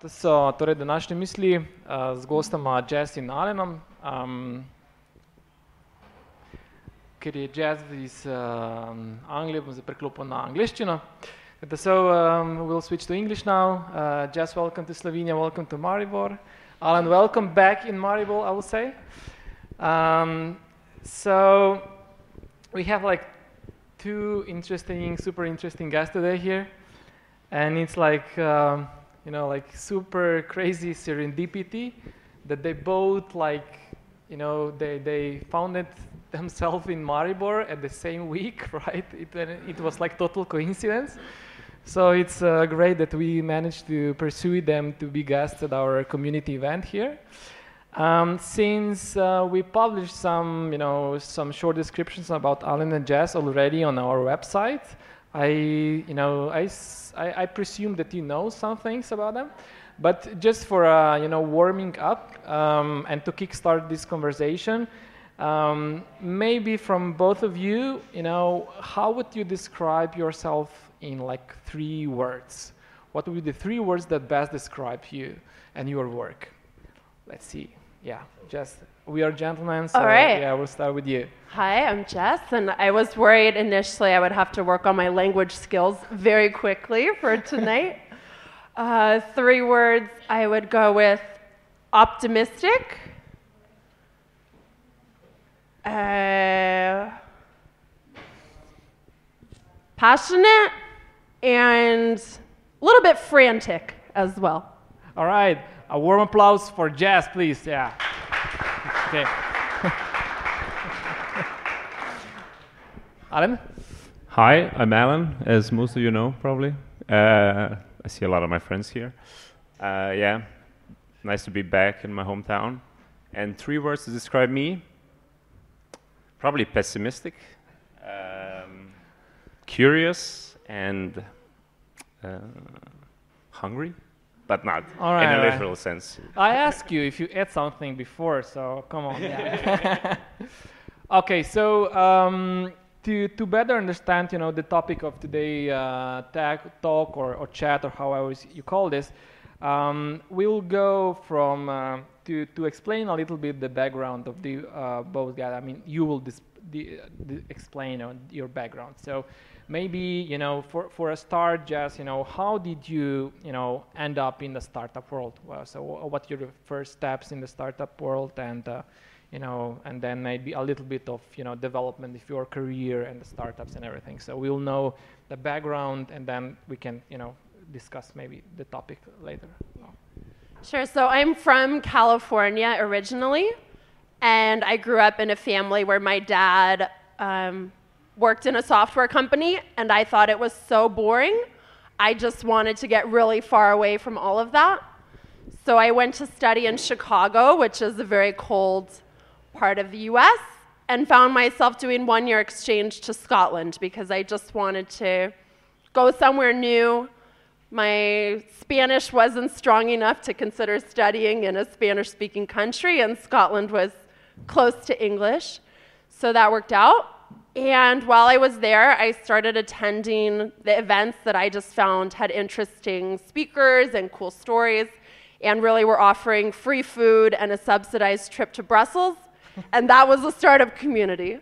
To so torej današnje misli uh, z gostoma Jazz in Alenom. Um, ker je jazz iz uh, Anglije, bom zdaj preklopil na angliščino. So um, we'll switch to English now. Uh, jazz, welcome to Slovenia, welcome to Maribor. Alan, welcome back in Maribor, I will say. Um, so we have like two interesting, super interesting guests today here. And it's like, um, you know, like super crazy serendipity that they both like, you know, they, they founded themselves in Maribor at the same week, right? It, it was like total coincidence. So it's uh, great that we managed to pursue them to be guests at our community event here. Um, since uh, we published some, you know, some short descriptions about Alan and Jess already on our website, I, you know, I, I, I, presume that you know some things about them, but just for uh, you know warming up um, and to kickstart this conversation, um, maybe from both of you, you know, how would you describe yourself in like three words? What would be the three words that best describe you and your work? Let's see. Yeah, just we are gentlemen, so All right. yeah, we'll start with you. Hi, I'm Jess, and I was worried initially I would have to work on my language skills very quickly for tonight. uh, three words I would go with optimistic, uh, passionate, and a little bit frantic as well. All right, a warm applause for Jess, please. Yeah. Okay. Alan? Hi, I'm Alan, as most of you know, probably. Uh, I see a lot of my friends here. Uh, yeah, nice to be back in my hometown. And three words to describe me probably pessimistic, um, curious, and uh, hungry but not right, in a right. literal sense. I asked you if you ate something before, so come on. okay, so um, to, to better understand, you know, the topic of today uh, tag, talk or, or chat or however you call this, um, we'll go from uh, to to explain a little bit the background of the uh, both guys. I mean, you will the, the explain your background. So maybe you know for, for a start just you know how did you you know end up in the startup world well, so what are your first steps in the startup world and uh, you know and then maybe a little bit of you know development of your career and the startups and everything so we'll know the background and then we can you know discuss maybe the topic later sure so i'm from california originally and i grew up in a family where my dad um, worked in a software company, and I thought it was so boring. I just wanted to get really far away from all of that. So I went to study in Chicago, which is a very cold part of the US, and found myself doing one year exchange to Scotland because I just wanted to go somewhere new. My Spanish wasn't strong enough to consider studying in a Spanish speaking country, and Scotland was close to English. So that worked out. And while I was there, I started attending the events that I just found had interesting speakers and cool stories, and really were offering free food and a subsidized trip to Brussels. and that was the startup community.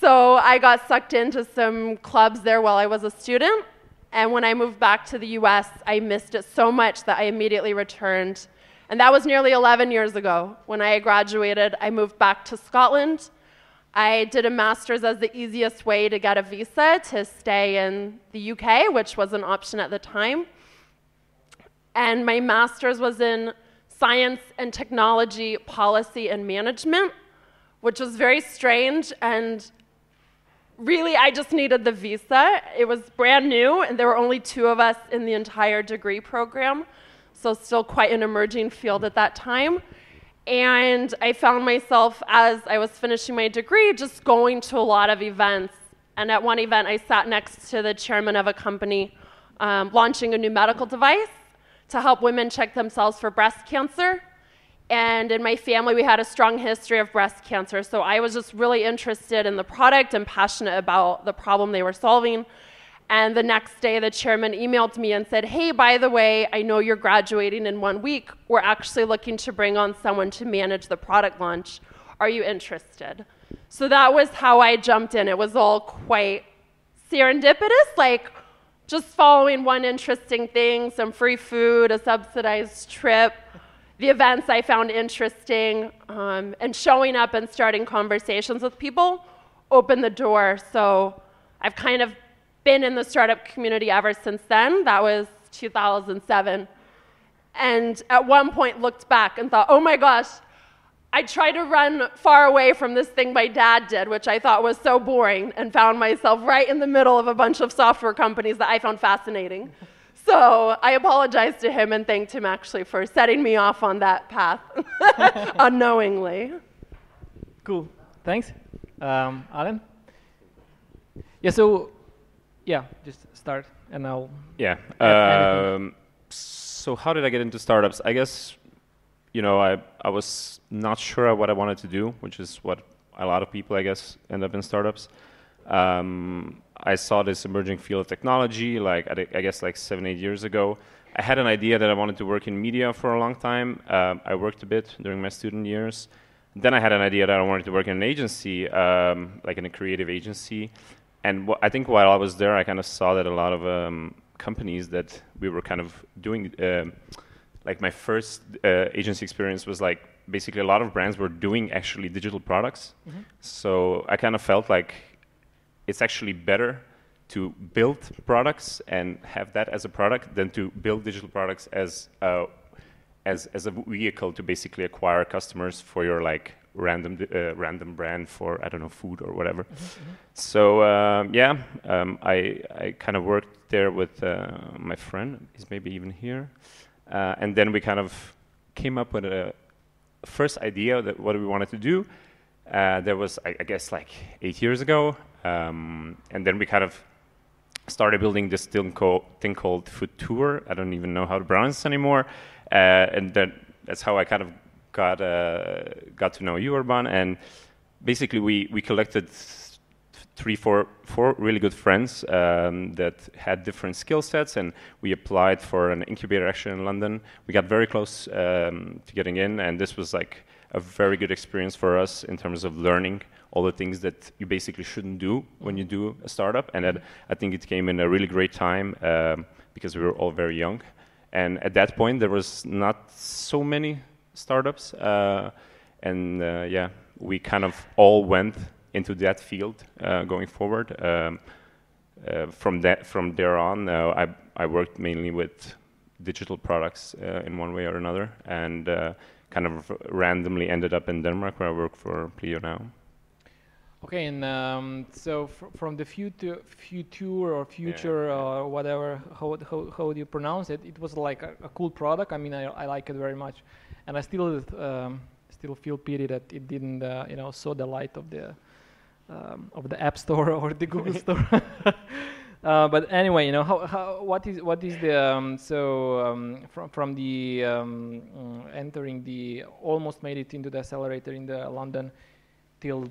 So I got sucked into some clubs there while I was a student. And when I moved back to the US, I missed it so much that I immediately returned. And that was nearly 11 years ago. When I graduated, I moved back to Scotland I did a master's as the easiest way to get a visa to stay in the UK, which was an option at the time. And my master's was in science and technology policy and management, which was very strange. And really, I just needed the visa. It was brand new, and there were only two of us in the entire degree program, so still quite an emerging field at that time. And I found myself, as I was finishing my degree, just going to a lot of events. And at one event, I sat next to the chairman of a company um, launching a new medical device to help women check themselves for breast cancer. And in my family, we had a strong history of breast cancer. So I was just really interested in the product and passionate about the problem they were solving. And the next day, the chairman emailed me and said, Hey, by the way, I know you're graduating in one week. We're actually looking to bring on someone to manage the product launch. Are you interested? So that was how I jumped in. It was all quite serendipitous, like just following one interesting thing some free food, a subsidized trip, the events I found interesting, um, and showing up and starting conversations with people opened the door. So I've kind of been in the startup community ever since then. That was 2007. And at one point looked back and thought, oh my gosh, I tried to run far away from this thing my dad did, which I thought was so boring, and found myself right in the middle of a bunch of software companies that I found fascinating. So I apologized to him and thanked him actually for setting me off on that path unknowingly. Cool. Thanks. Um, Alan? Yeah, so, yeah, just start and I'll. Yeah. Um, so, how did I get into startups? I guess, you know, I, I was not sure what I wanted to do, which is what a lot of people, I guess, end up in startups. Um, I saw this emerging field of technology, like I guess like seven, eight years ago. I had an idea that I wanted to work in media for a long time. Uh, I worked a bit during my student years. Then I had an idea that I wanted to work in an agency, um, like in a creative agency. And I think while I was there, I kind of saw that a lot of um, companies that we were kind of doing, uh, like my first uh, agency experience was like basically a lot of brands were doing actually digital products. Mm-hmm. So I kind of felt like it's actually better to build products and have that as a product than to build digital products as a, as, as a vehicle to basically acquire customers for your like random uh, random brand for I don't know food or whatever. Mm-hmm, mm-hmm. So um, yeah, um, I I kind of worked there with uh, my friend. He's maybe even here, uh, and then we kind of came up with a first idea that what we wanted to do. Uh, there was I, I, guess like eight years ago, um, and then we kind of started building this thing called, thing called Futur. I don't even know how to pronounce anymore, uh, and then that's how I kind of got uh, got to know you, Urban, and basically we we collected three, four, four really good friends um, that had different skill sets, and we applied for an incubator actually in London. We got very close um, to getting in, and this was like a very good experience for us in terms of learning all the things that you basically shouldn't do when you do a startup. And that, I think it came in a really great time um, because we were all very young. And at that point, there was not so many startups. Uh, and uh, yeah, we kind of all went into that field uh, going forward. Um, uh, from that, from there on, uh, I I worked mainly with digital products uh, in one way or another, and kind of randomly ended up in Denmark, where I work for Pleo now. Okay, and um, so fr from the future, future or future yeah. or whatever, how, how, how do you pronounce it? It was like a, a cool product. I mean, I, I like it very much, and I still um, still feel pity that it didn't, uh, you know, saw the light of the um, of the App Store or the Google Store. uh, but anyway, you know, how, how what is what is the um, so um, from from the um, entering the almost made it into the accelerator in the London till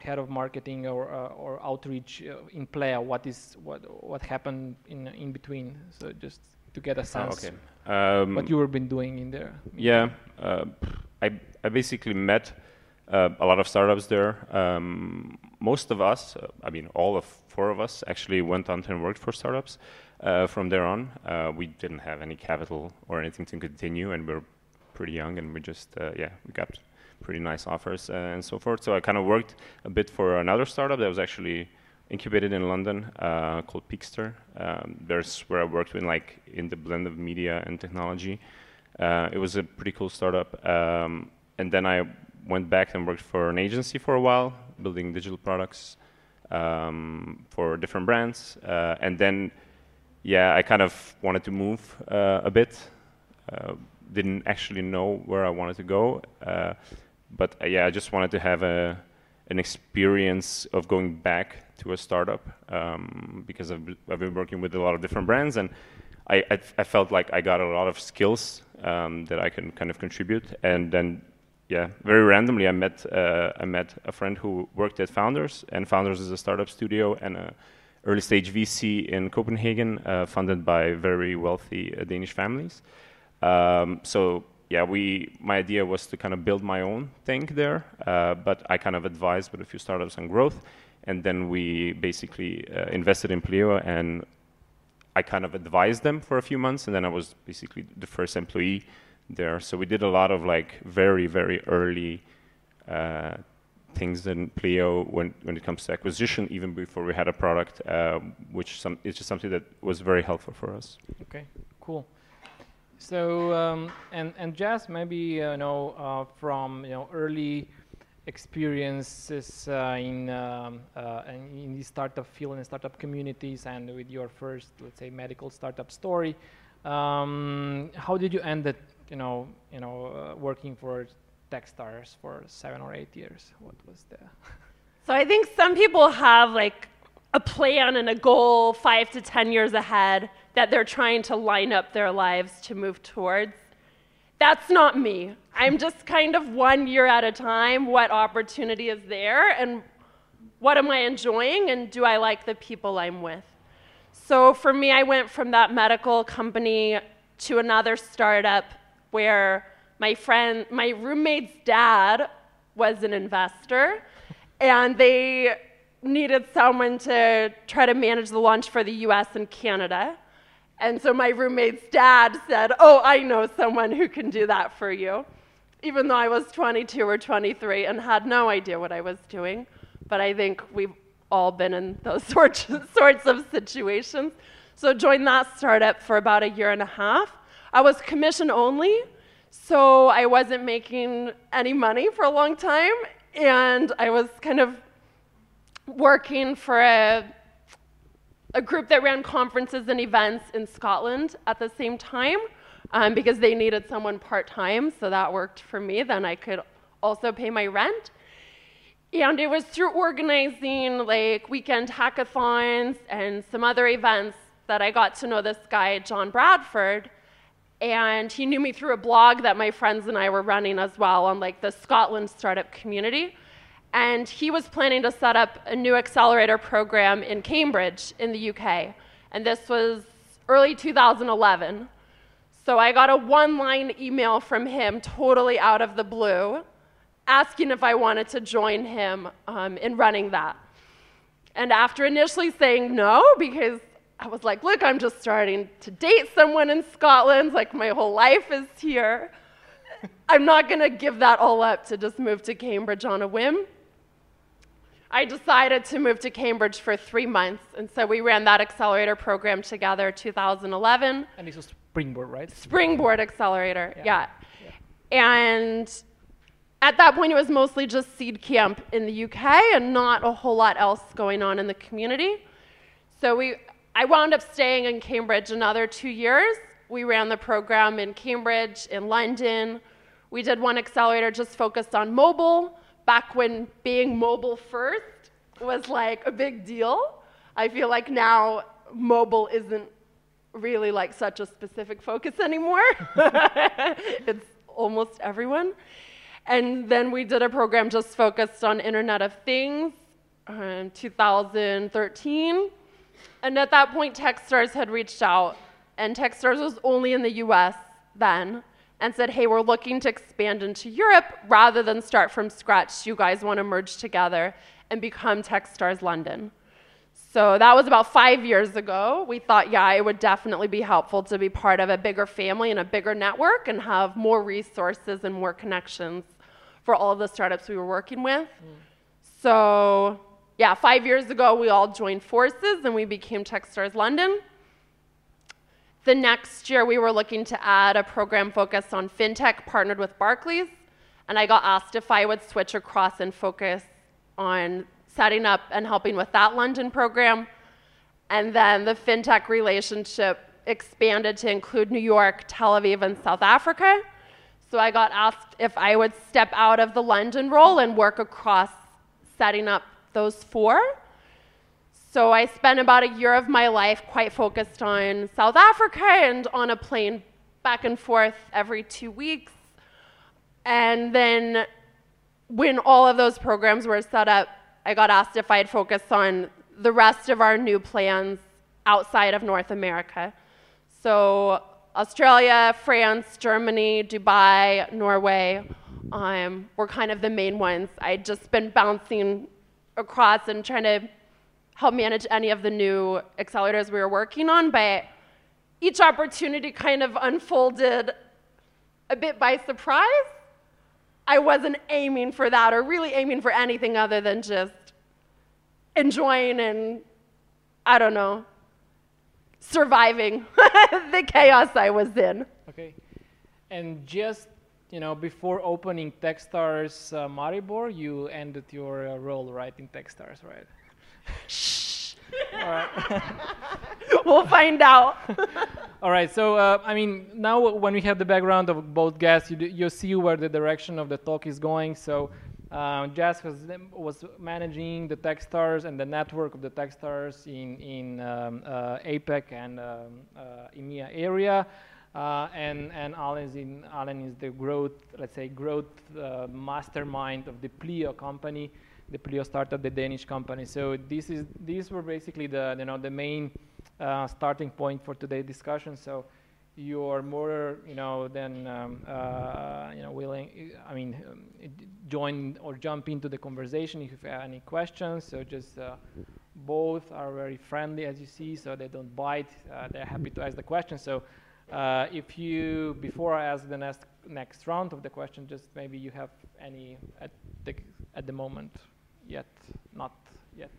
head of marketing or uh, or outreach uh, in Pleo? What is what what happened in in between? So just to get a ah, sense. Oh, okay. Um, what you have been doing in there? Yeah, uh, I I basically met uh, a lot of startups there. Um, most of us, uh, I mean, all of four of us, actually went on and worked for startups. Uh, from there on, we didn't have any capital or anything to continue, and we we're pretty young, and we just yeah we got pretty nice offers uh, and so forth. So I kind of worked a bit for another startup that was actually incubated in London uh, called Peakster. Um, there's where I worked with like in the blend of media and technology. Uh, it was a pretty cool startup. Um, and then I went back and worked for an agency for a while, building digital products um, for different brands. Uh, and then, yeah, I kind of wanted to move uh, a bit. Uh, didn't actually know where I wanted to go but uh, yeah, I just wanted to have a an experience of going back to a startup um, because I've, I've been working with a lot of different brands and I, I, I felt like I got a lot of skills um, that I can kind of contribute and then yeah very randomly I met uh, I met a friend who worked at Founders and Founders is a startup studio and a, early stage VC in Copenhagen, uh, funded by very wealthy uh, Danish families. Um, so yeah, we my idea was to kind of build my own thing there, uh, but I kind of advised with a few startups on growth, and then we basically uh, invested in Pleo, and I kind of advised them for a few months, and then I was basically the first employee there. So we did a lot of like very very early. Uh, things in Pleo when, when it comes to acquisition, even before we had a product, uh, which some, is just something that was very helpful for us. Okay, cool. So um, and and Jess, maybe you know uh, from you know early experiences uh, in um, uh, in the startup field and startup communities, and with your first, let's say, medical startup story. Um, how did you end it? You know, you know, uh, working for Techstars for seven or eight years. What was the? so I think some people have like a plan and a goal five to ten years ahead that they're trying to line up their lives to move towards. That's not me. I'm just kind of one year at a time, what opportunity is there, and what am I enjoying, and do I like the people I'm with? So for me, I went from that medical company to another startup where my friend, my roommate's dad was an investor, and they needed someone to try to manage the launch for the US and Canada. And so my roommate's dad said, Oh, I know someone who can do that for you. Even though I was 22 or 23 and had no idea what I was doing. But I think we've all been in those sorts, sorts of situations. So joined that startup for about a year and a half. I was commission only, so I wasn't making any money for a long time, and I was kind of working for a, a group that ran conferences and events in Scotland at the same time um, because they needed someone part time, so that worked for me. Then I could also pay my rent. And it was through organizing like weekend hackathons and some other events that I got to know this guy, Jon Bradford and he knew me through a blog that my friends and I were running as well on like the Scotland startup community. And he was planning to set up a new accelerator program in Cambridge in the UK. And this was early 2011. So I got a one line email from him, totally out of the blue, asking if I wanted to join him um, in running that. And after initially saying no, because I was like, look, I'm just starting to date someone in Scotland. Like, my whole life is here. I'm not going to give that all up to just move to Cambridge on a whim. I decided to move to Cambridge for three months, and so we ran that accelerator program together 2011. And this was Springboard, right? Springboard Accelerator, yeah. yeah. yeah. And at that point, it was mostly just Seedcamp in the UK and not a whole lot else going on in the community. So we I wound up staying in Cambridge another two years. We ran the program in Cambridge, in London. We did one accelerator just focused on mobile, back when being mobile first was like a big deal. I feel like now mobile isn't really like such a specific focus anymore. it's almost everyone. And then we did a program just focused on Internet of Things in um, 2013. And at that point, Techstars had reached out, and Techstars was only in the US then, and said, hey, we're looking to expand into Europe rather than start from scratch. You guys want to merge together and become Techstars London. So that was about five years ago. We thought, yeah, it would definitely be helpful to be part of a bigger family and a bigger network and have more resources and more connections for all of the startups we were working with. Mm. So yeah, five years ago, we all joined forces and we became Techstars London. The next year, we were looking to add a program focused on fintech, partnered with Barclays. And I got asked if I would switch across and focus on setting up and helping with that London program. And then the fintech relationship expanded to include New York, Tel Aviv, and South Africa. So I got asked if I would step out of the London role and work across setting up those four. So I spent about a year of my life quite focused on South Africa and on a plane back and forth every two weeks. And then when all of those programs were set up, I got asked if I'd focus on the rest of our new plans outside of North America. So, Australia, France, Germany, Dubai, Norway um, were kind of the main ones. I'd just been bouncing across and trying to help manage any of the new accelerators we were working on, but each opportunity kind of unfolded a bit by surprise. I wasn't aiming for that or really aiming for anything other than just enjoying and, I don't know, surviving the chaos I was in. Okay. And just, you know, before opening Techstars uh, Maribor, you ended your uh, role, right, in Techstars, right? Shh. All right. we'll find out. All right. So, uh, I mean, now when we have the background of both guests, you, you see where the direction of the talk is going. So, uh, Jess was, was managing the Techstars and the network of the Techstars in, in um, uh, APAC and um, uh, EMEA area. Uh, and and Alan is in Alan is the growth, let's say, growth uh, mastermind of the Pleo company. The Pleo startup, the Danish company. So this is these were basically the you know the main uh, starting point for today's discussion. So you're more you know than um, you know willing. I mean, um, join or jump into the conversation if you have any questions. So just both are very friendly, as you see, so they don't bite. they're happy to ask the question. So. Uh, if you, before I ask the next, next round of the question, just maybe you have any at the, at the moment yet, not yet.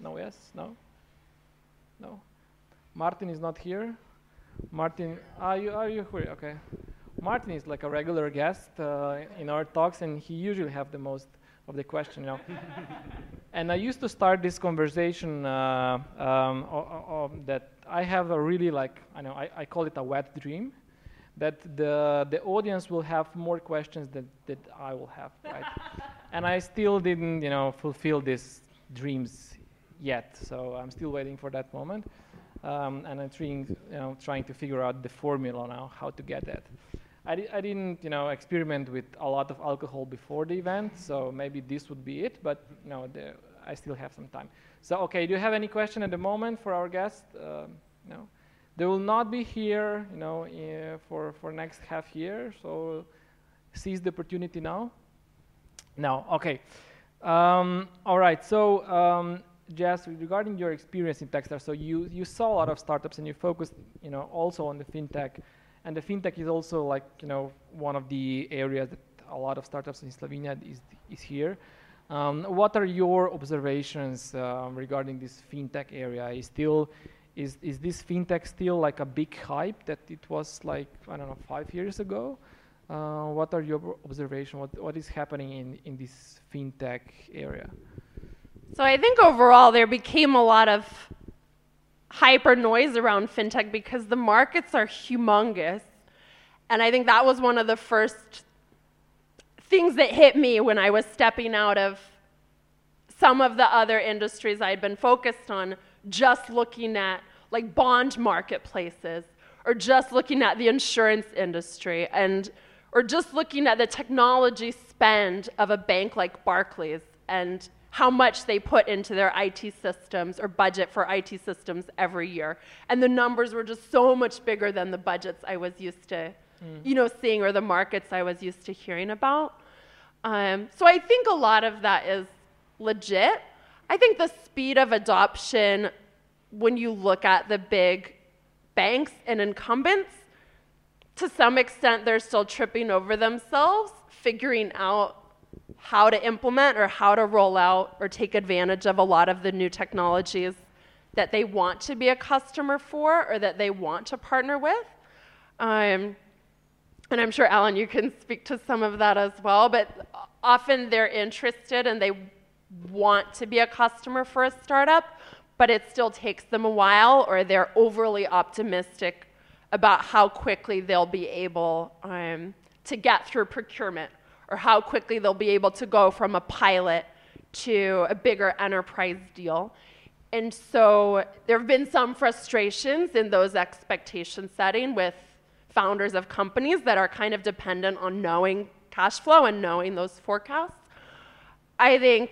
No, yes, no? No? Martin is not here. Martin, are you, are you here? Okay. Martin is like a regular guest uh, in our talks, and he usually have the most of the question, you know. and I used to start this conversation uh, um, that I have a really like I know I, I call it a wet dream that the the audience will have more questions than that I will have, right? and I still didn't you know fulfill these dreams yet, so I'm still waiting for that moment. Um, and I'm trying, you know, trying to figure out the formula now, how to get that. I, di- I didn't, you know, experiment with a lot of alcohol before the event, so maybe this would be it. But you know, the, I still have some time. So, okay, do you have any question at the moment for our guest? Uh, no, they will not be here, you know, uh, for for next half year. So, seize the opportunity now. Now, okay. Um, all right. So, um, Jess, regarding your experience in Techstars, so you you saw a lot of startups and you focused, you know, also on the fintech, and the fintech is also like you know one of the areas that a lot of startups in Slovenia is is here. Um, what are your observations um, regarding this fintech area? Is still is is this fintech still like a big hype that it was like I don't know five years ago? Uh, what are your observations? What what is happening in in this fintech area? So I think overall there became a lot of hyper noise around fintech because the markets are humongous, and I think that was one of the first things that hit me when I was stepping out of some of the other industries I'd been focused on, just looking at like bond marketplaces, or just looking at the insurance industry, and or just looking at the technology spend of a bank like Barclays and how much they put into their IT systems or budget for IT systems every year. And the numbers were just so much bigger than the budgets I was used to, mm. you know, seeing or the markets I was used to hearing about. Um, so I think a lot of that is legit. I think the speed of adoption, when you look at the big banks and incumbents, to some extent, they're still tripping over themselves, figuring out how to implement or how to roll out or take advantage of a lot of the new technologies that they want to be a customer for or that they want to partner with. Um, and I'm sure, Alan, you can speak to some of that as well, but often they're interested and they want to be a customer for a startup, but it still takes them a while or they're overly optimistic about how quickly they'll be able um, to get through procurement or how quickly they'll be able to go from a pilot to a bigger enterprise deal. And so there have been some frustrations in those expectation setting with founders of companies that are kind of dependent on knowing cash flow and knowing those forecasts. I think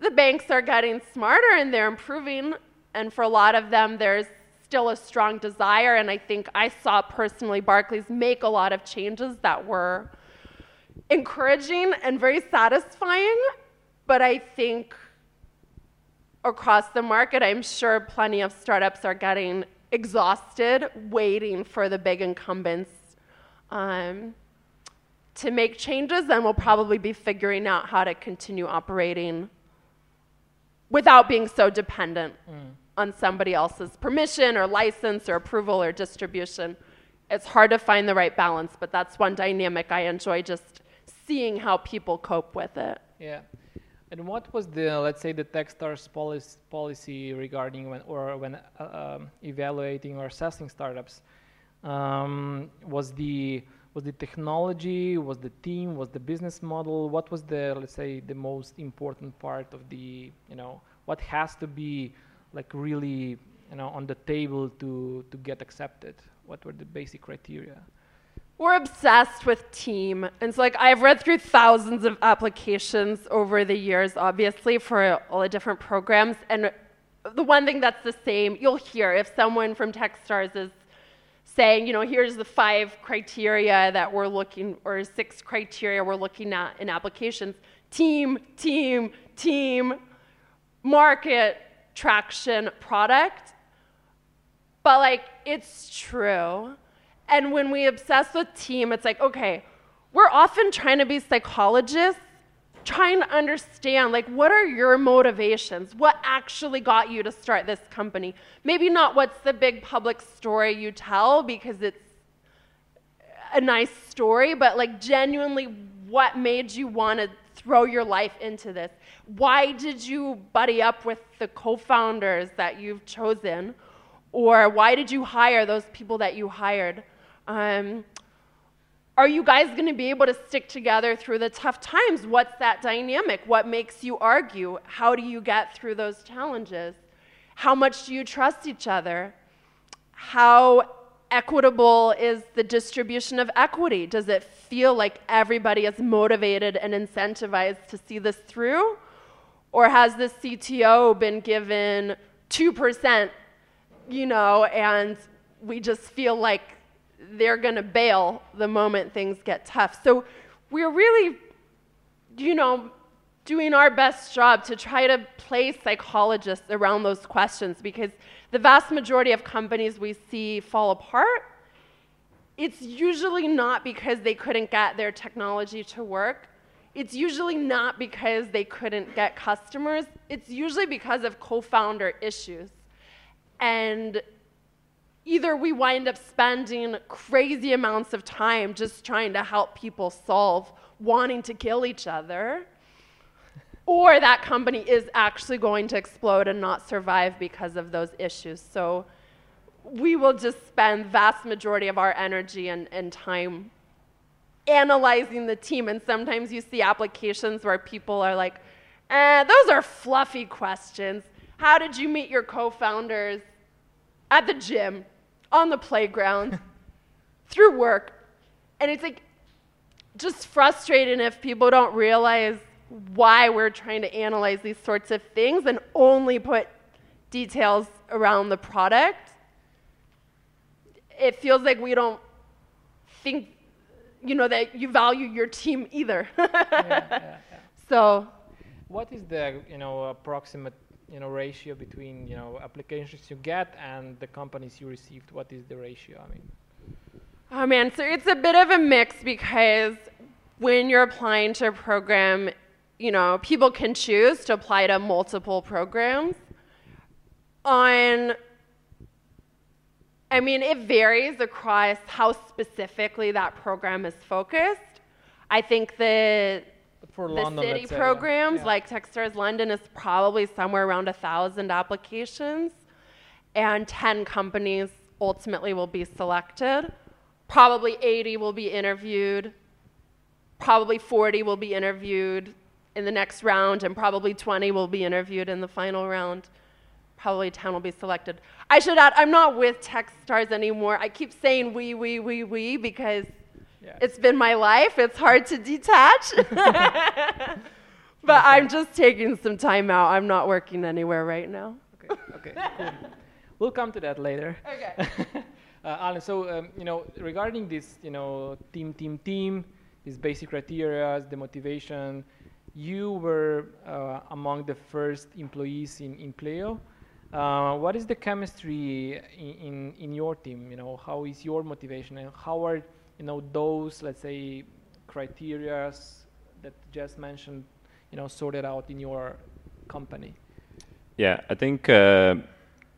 the banks are getting smarter and they're improving. And for a lot of them, there's still a strong desire. And I think I saw personally Barclays make a lot of changes that were encouraging and very satisfying. But I think across the market, I'm sure plenty of startups are getting exhausted waiting for the big incumbents um, to make changes, and we'll probably be figuring out how to continue operating without being so dependent mm. On somebody else's permission or license or approval or distribution. It's hard to find the right balance, but that's one dynamic I enjoy just seeing how people cope with it. Yeah. And what was the, let's say, the Techstars policy, policy regarding when or when uh, um, evaluating or assessing startups? Um, was the was the technology, was the team, was the business model? What was the, let's say, the most important part of the, you know, what has to be like really, you know, on the table to to get accepted? What were the basic criteria? We're obsessed with team. And so like I've read through thousands of applications over the years, obviously, for all the different programs. And the one thing that's the same, you'll hear if someone from Techstars is saying, you know, here's the five criteria that we're looking, or six criteria we're looking at in applications team, team, team, market, traction, product. But like, it's true. And when we obsess with team, it's like, okay, we're often trying to be psychologists, trying to understand, like, what are your motivations? What actually got you to start this company? Maybe not what's the big public story you tell because it's a nice story, but like, genuinely, what made you want to throw your life into this? Why did you buddy up with the co founders that you've chosen? Or why did you hire those people that you hired? Um, are you guys going to be able to stick together through the tough times? What's that dynamic? What makes you argue? How do you get through those challenges? How much do you trust each other? How equitable is the distribution of equity? Does it feel like everybody is motivated and incentivized to see this through? Or has the CTO been given 2%, you know, and we just feel like they're going to bail the moment things get tough. So we're really, you know, doing our best job to try to place psychologists around those questions because the vast majority of companies we see fall apart, it's usually not because they couldn't get their technology to work. It's usually not because they couldn't get customers. It's usually because of co founder issues. And either we wind up spending crazy amounts of time just trying to help people solve wanting to kill each other, or that company is actually going to explode and not survive because of those issues. So we will just spend vast majority of our energy and, and time analyzing the team. And sometimes you see applications where people are like, eh, those are fluffy questions. How did you meet your co-founders? at the gym, on the playground, through work. And it's like just frustrating if people don't realize why we're trying to analyze these sorts of things and only put details around the product. It feels like we don't think, you know, that you value your team either. yeah, yeah, yeah. So, what is the, you know, approximate you know ratio between you know applications you get and the companies you received? What is the ratio? I mean. Oh man, so it's a bit of a mix because when you're applying to a program, you know, people can choose to apply to multiple programs. On I mean, it varies across how specifically that program is focused. I think the for the London, city programs yeah. like Techstars London is probably somewhere around a thousand applications, and 10 companies ultimately will be selected. Probably 80 will be interviewed. Probably 40 will be interviewed in the next round, and probably 20 will be interviewed in the final round. Probably 10 will be selected. I should add, I'm not with Techstars anymore. I keep saying we, we, we, we because yeah. It's been my life. It's hard to detach. but I'm just taking some time out. I'm not working anywhere right now. Okay, okay, cool. We'll come to that later. Okay. uh, Alan, so um, you know, regarding this, you know, team, team, team, these basic criteria, the motivation, you were uh, among the first employees in in Pleo. Uh, what is the chemistry in, in, in your team? You know, how is your motivation, and how are you know those, let's say, criterias that just mentioned, you know, sorted out in your company? Yeah, I think uh,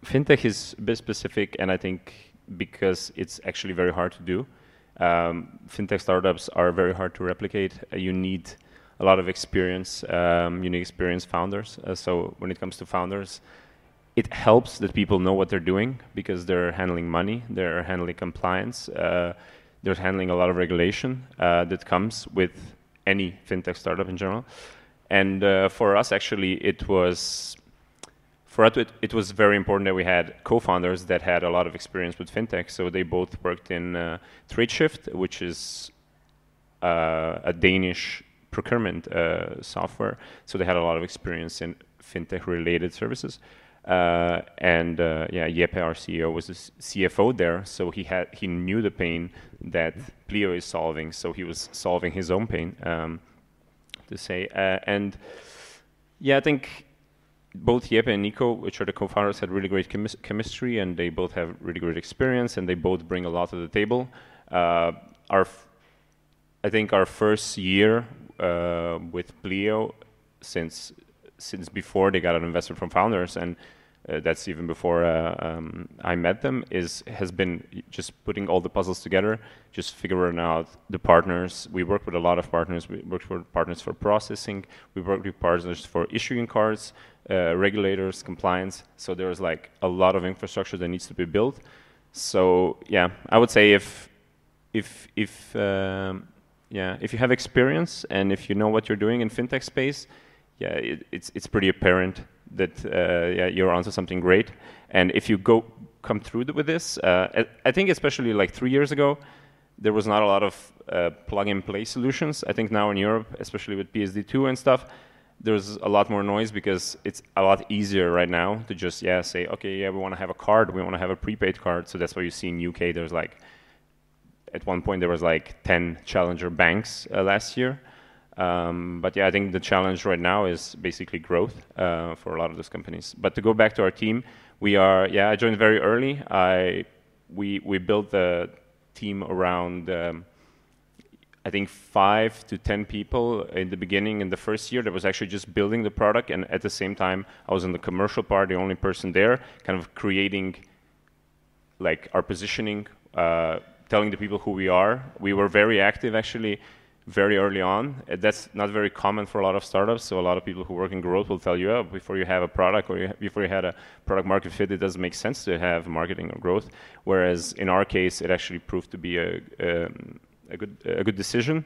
fintech is a bit specific, and I think because it's actually very hard to do. Um, fintech startups are very hard to replicate. Uh, you need a lot of experience, um, you need experienced founders. Uh, so when it comes to founders, it helps that people know what they're doing because they're handling money, they're handling compliance, uh, they're handling a lot of regulation uh, that comes with any fintech startup in general. And uh, for us, actually, it was for us, it, it, was very important that we had co-founders that had a lot of experience with fintech. So they both worked in uh, TradeShift, which is uh, a Danish procurement uh, software. So they had a lot of experience in fintech-related services. Uh, and uh, yeah, Jeppe, our CEO, was the CFO there, so he had he knew the pain that Pleo is solving. So he was solving his own pain, um, to say. Uh, and yeah, I think both Jeppe and Nico, which are the co-founders, had really great chemis- chemistry, and they both have really great experience, and they both bring a lot to the table. Uh, our, f- I think our first year uh, with Pleo, since since before they got an investment from founders, and uh, that's even before uh, um, I met them, is has been just putting all the puzzles together, just figuring out the partners. We work with a lot of partners. We work with partners for processing. We work with partners for issuing cards, uh, regulators, compliance. So there's like a lot of infrastructure that needs to be built. So yeah, I would say if if if um, yeah if you have experience and if you know what you're doing in fintech space, yeah, it, it's it's pretty apparent that uh, yeah you're onto something great. And if you go come through with this, uh, I think especially like three years ago, there was not a lot of uh, plug and play solutions. I think now in Europe, especially with PSD2 and stuff, there's a lot more noise because it's a lot easier right now to just yeah say okay yeah we want to have a card we want to have a prepaid card so that's why you see in UK there's like at one point there was like 10 challenger banks uh, last year um, but yeah I think the challenge right now is basically growth uh, for a lot of those companies. But to go back to our team we are yeah I joined very early. I we we built the team around um, I think five to ten people in the beginning in the first year that was actually just building the product, and at the same time I was in the commercial part, the only person there, kind of creating like our positioning, uh, telling the people who we are. We were very active actually very early on. That's not very common for a lot of startups. So a lot of people who work in growth will tell you, oh, before you have a product or you before you had a product market fit, it doesn't make sense to have marketing or growth. Whereas in our case, it actually proved to be a, um, a good a good decision,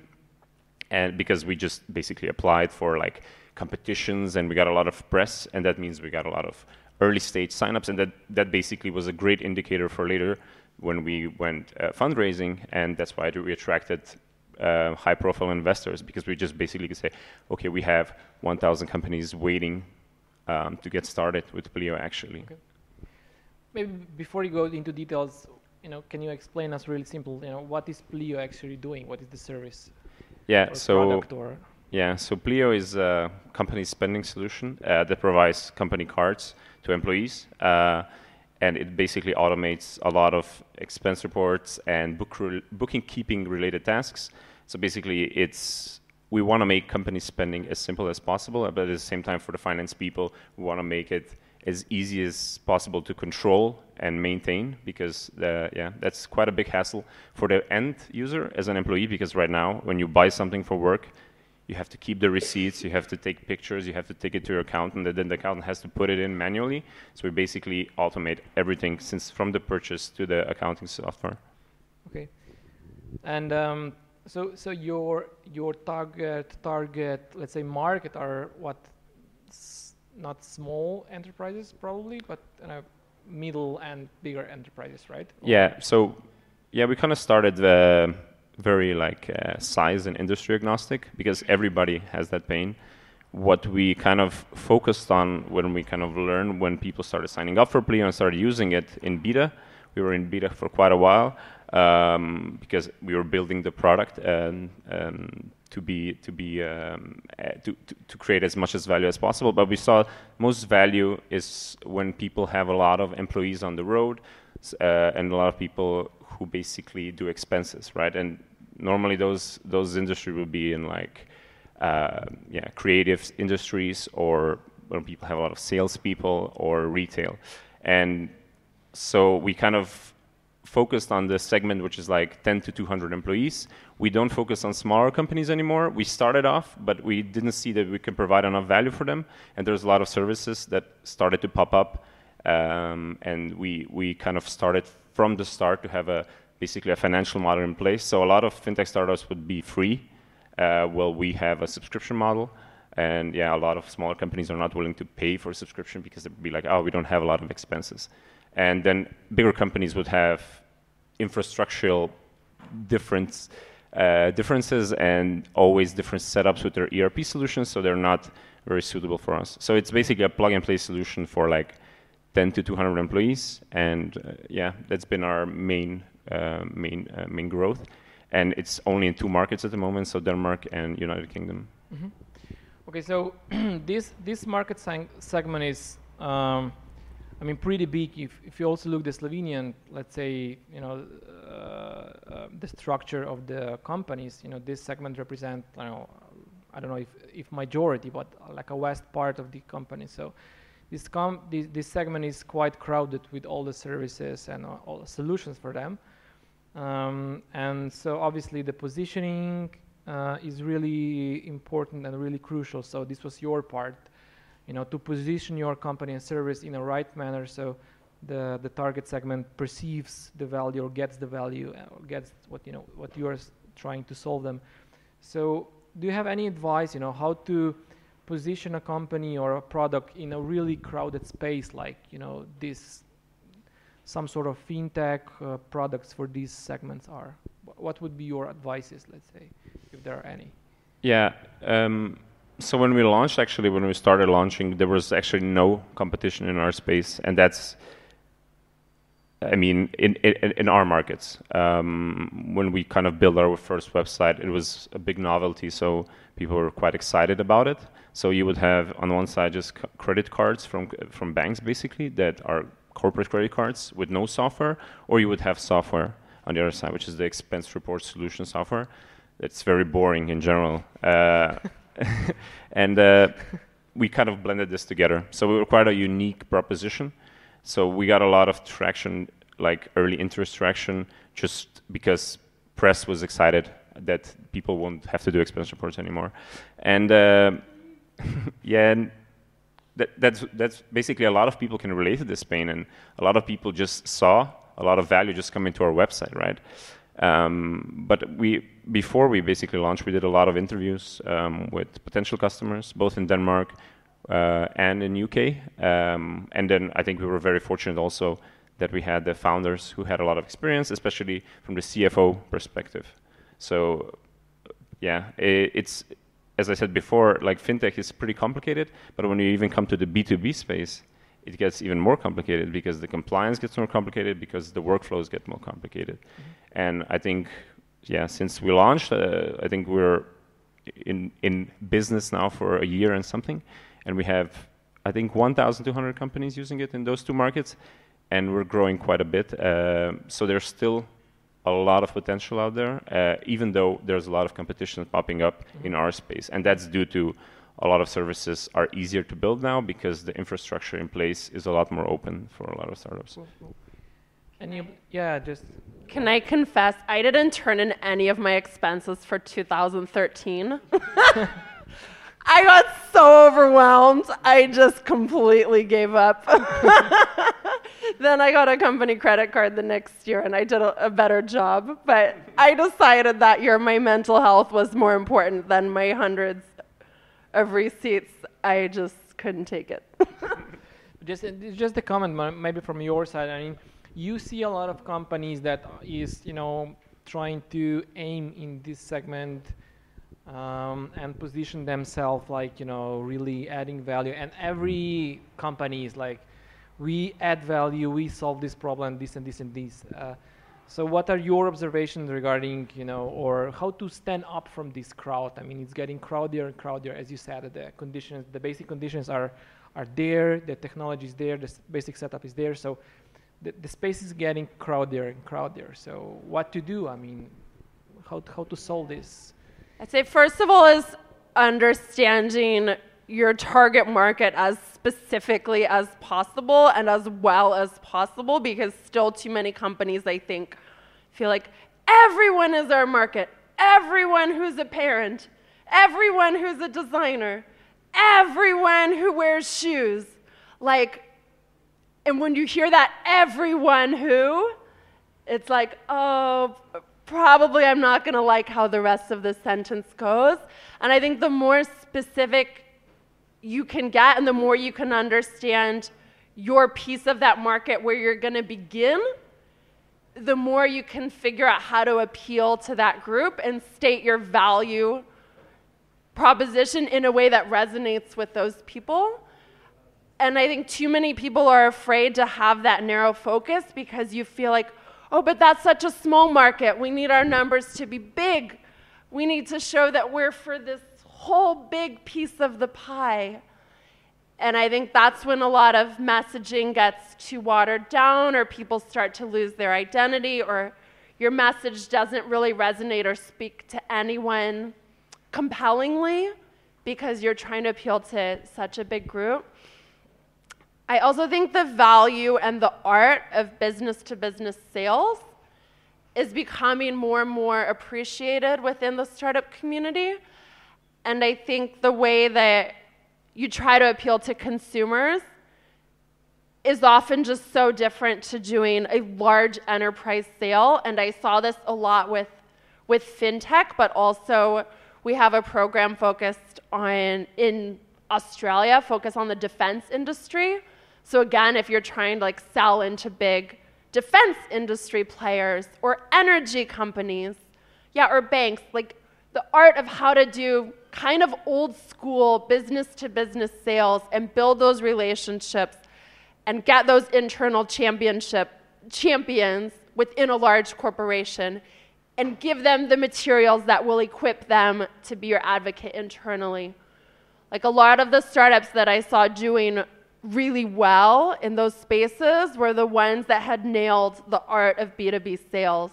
and because we just basically applied for like competitions and we got a lot of press, and that means we got a lot of early stage signups, and that that basically was a great indicator for later when we went uh, fundraising, and that's why we attracted uh, high profile investors because we just basically could say, okay, we have 1,000 companies waiting um, to get started with Pleo actually. Okay. Maybe before you go into details, you know, can you explain us really simple, you know, what is Pleo actually doing? What is the service? Yeah, so yeah, so Pleo is a company spending solution uh, that provides company cards to employees, uh, and it basically automates a lot of expense reports and book re- booking keeping related tasks. So basically, it's we want to make company spending as simple as possible, but at the same time, for the finance people, we want to make it as easy as possible to control and maintain because the, yeah that's quite a big hassle for the end user as an employee because right now when you buy something for work you have to keep the receipts you have to take pictures you have to take it to your accountant and then the accountant has to put it in manually. So we basically automate everything since from the purchase to the accounting software. Okay. And um, so so your your target target let's say market are what not small enterprises probably, but uh, middle and bigger enterprises, right? Yeah. So yeah, we kind of started very like uh, size and industry agnostic because everybody has that pain. what we kind of focused on when we kind of learned when people started signing up for Pleo and started using it in beta. We were in beta for quite a while um, because we were building the product and um, to be to be um, uh, to, to, create as much as value as possible. But we saw most value is when people have a lot of employees on the road uh, and a lot of people who basically do expenses, right? And normally those those industry will be in like uh, yeah creative industries or when people have a lot of salespeople or retail, and so we kind of focused on the segment which is like 10 to 200 employees. We don't focus on smaller companies anymore. We started off, but we didn't see that we can provide enough value for them. And there's a lot of services that started to pop up, um, and we we kind of started from the start to have a basically a financial model in place. So a lot of fintech startups would be free. Uh, well, we have a subscription model. And yeah, a lot of smaller companies are not willing to pay for a subscription because they'd be like, oh, we don't have a lot of expenses. And then bigger companies would have infrastructural difference, uh, differences and always different setups with their ERP solutions, so they're not very suitable for us. So it's basically a plug and play solution for like 10 to 200 employees, and uh, yeah, that's been our main uh, main uh, main growth. And it's only in two markets at the moment, so Denmark and United Kingdom. Mm-hmm. Okay, so this this market segment is um, I mean, pretty big. If, if you also look the Slovenian, let's say, you know, uh, uh, the structure of the companies, you know, this segment represent, I don't know, I don't know if, if majority, but like a west part of the company. So this, com this, this segment is quite crowded with all the services and uh, all the solutions for them. Um, and so obviously the positioning uh, is really important and really crucial. So this was your part you know, to position your company and service in a right manner so the, the target segment perceives the value or gets the value uh, or gets what, you know, what you are trying to solve them. So do you have any advice, you know, how to position a company or a product in a really crowded space like, you know, this some sort of fintech uh, products for these segments are? What would be your advices, let's say, if there are any? Yeah, um, so when we launched, actually, when we started launching, there was actually no competition in our space, and that's, I mean, in in, in our markets. Um, when we kind of built our first website, it was a big novelty, so people were quite excited about it. So you would have on one side just credit cards from from banks, basically that are corporate credit cards with no software, or you would have software on the other side, which is the expense report solution software. It's very boring in general. Uh, and uh, we kind of blended this together. So we were quite a unique proposition. So we got a lot of traction, like early interest traction, just because press was excited that people won't have to do expense reports anymore. And uh, yeah, and that, that's that's basically a lot of people can relate to this pain, and a lot of people just saw a lot of value just coming to our website, right? Um, but we, before we basically launched, we did a lot of interviews um, with potential customers, both in Denmark uh, and in UK. Um, and then I think we were very fortunate also that we had the founders who had a lot of experience, especially from the CFO perspective. So, yeah, it, it's as I said before, like fintech is pretty complicated. But when you even come to the B2B space, it gets even more complicated because the compliance gets more complicated because the workflows get more complicated. Mm-hmm. And I think, yeah, since we launched, uh, I think we're in in business now for a year and something, and we have, I think, 1,200 companies using it in those two markets, and we're growing quite a bit. Uh, so there's still a lot of potential out there, uh, even though there's a lot of competition popping up mm-hmm. in our space, and that's due to a lot of services are easier to build now because the infrastructure in place is a lot more open for a lot of startups. Cool, cool. And you, yeah, just. Can I confess, I didn't turn in any of my expenses for 2013. I got so overwhelmed, I just completely gave up. then I got a company credit card the next year and I did a, a, better job. But I decided that year my mental health was more important than my hundreds of receipts. I just couldn't take it. just, just a comment, maybe from your side. I mean, you see a lot of companies that is, you know, trying to aim in this segment um, and position themselves like you know really adding value. And every company is like, we add value, we solve this problem, this and this and this. Uh, so what are your observations regarding, you know, or how to stand up from this crowd? I mean, it's getting crowdier and crowdier, as you said. The conditions, the basic conditions are are there. The technology is there. The basic setup is there. So the, the space is getting crowdier and crowdier. So what to do? I mean, how how to solve this? I'd say first of all is understanding your target market as specifically as possible and as well as possible because still too many companies I think feel like everyone is our market. Everyone who's a parent, everyone who's a designer, everyone who wears shoes. Like and when you hear that everyone who it's like, oh, probably I'm not going to like how the rest of the sentence goes. And I think the more specific you can get and the more you can understand your piece of that market where you're going to begin, the more you can figure out how to appeal to that group and state your value proposition in a way that resonates with those people. And I think too many people are afraid to have that narrow focus because you feel like, oh, but that's such a small market. We need our numbers to be big. We need to show that we're for this whole big piece of the pie. And I think that's when a lot of messaging gets too watered down, or people start to lose their identity, or your message doesn't really resonate or speak to anyone compellingly because you're trying to appeal to such a big group. I also think the value and the art of business to business sales is becoming more and more appreciated within the startup community. And I think the way that you try to appeal to consumers is often just so different to doing a large enterprise sale. And I saw this a lot with, with fintech, but also we have a program focused on in Australia, focused on the defense industry. So again, if you're trying to like sell into big defense industry players or energy companies, yeah, or banks, like the art of how to do kind of old school business to business sales and build those relationships and get those internal championship champions within a large corporation and give them the materials that will equip them to be your advocate internally. Like a lot of the startups that I saw doing really well in those spaces were the ones that had nailed the art of B2B sales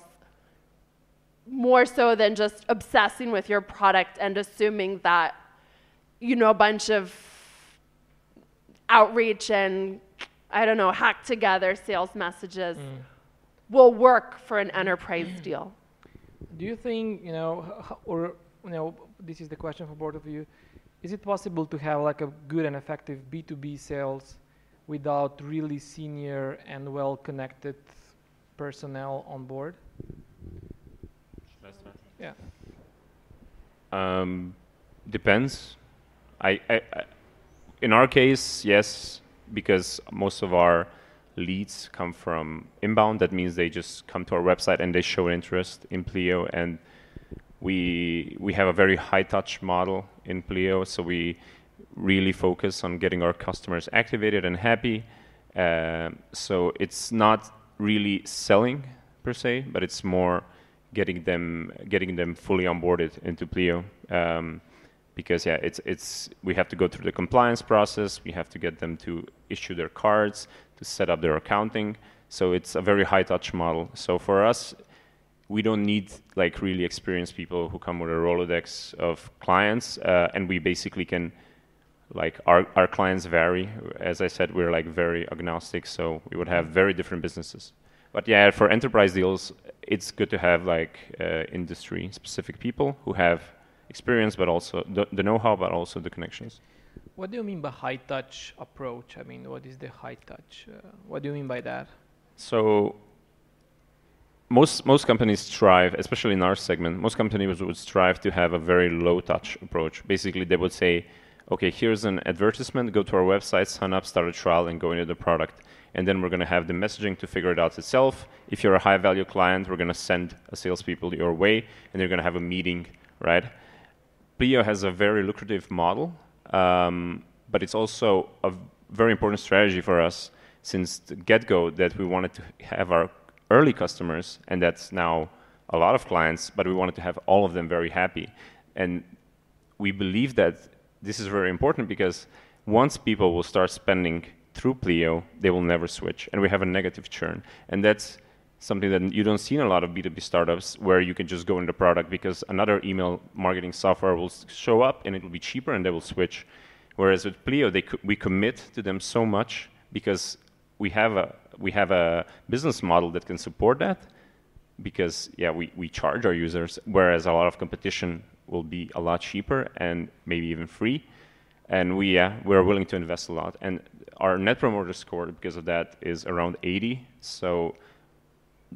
more so than just obsessing with your product and assuming that you know a bunch of outreach and I don't know hack together sales messages mm. will work for an enterprise deal. Do you think you know or you know this is the question for both of you is it possible to have like a good and effective B2B sales without really senior and well connected personnel on board? Yeah. Um, depends. I, I, I, in our case, yes, because most of our leads come from inbound. That means they just come to our website and they show interest in Pleo, and we we have a very high touch model in Pleo, so we really focus on getting our customers activated and happy. Uh, so it's not really selling per se, but it's more getting them getting them fully onboarded into Pleo. Um, because yeah, it's it's we have to go through the compliance process. We have to get them to issue their cards, to set up their accounting. So it's a very high touch model. So for us, we don't need like really experienced people who come with a Rolodex of clients, uh, and we basically can like our our clients vary. As I said, we're like very agnostic, so we would have very different businesses. But yeah, for enterprise deals, it's good to have like uh, industry specific people who have experience, but also the, the know-how, but also the connections. What do you mean by high touch approach? I mean, what is the high touch? Uh, what do you mean by that? So most most companies strive, especially in our segment, most companies would strive to have a very low touch approach. Basically, they would say, okay, here's an advertisement, go to our website, sign up, start a trial, and go into the product. And then we're going to have the messaging to figure it out itself. If you're a high value client, we're going to send a salespeople your way, and you're going to have a meeting, right? Pleo has a very lucrative model, um, but it's also a very important strategy for us since the get-go that we wanted to have our early customers, and that's now a lot of clients, but we wanted to have all of them very happy. And we believe that this is very important because once people will start spending through Pleo, they will never switch, and we have a negative churn. And that's something that you don't see in a lot of B2B startups where you can just go in the product because another email marketing software will show up and it will be cheaper and they will switch. Whereas with Pleo, they we commit to them so much because we have a we have a business model that can support that because yeah we, we charge our users whereas a lot of competition will be a lot cheaper and maybe even free and we yeah we're willing to invest a lot and our net promoter score because of that is around 80 so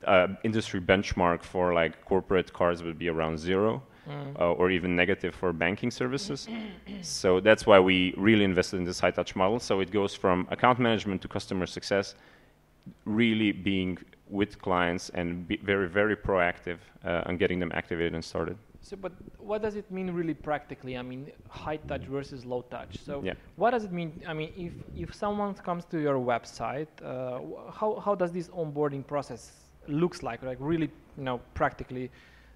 uh, industry benchmark for like corporate cards would be around zero mm. uh, or even negative for banking services. so that's why we really invested in this high touch model. So it goes from account management to customer success, really being with clients and be very, very proactive uh, on getting them activated and started. So, but what does it mean really practically? I mean, high touch versus low touch. So, yeah. what does it mean? I mean, if if someone comes to your website, uh, how how does this onboarding process looks like, like really, you know, practically.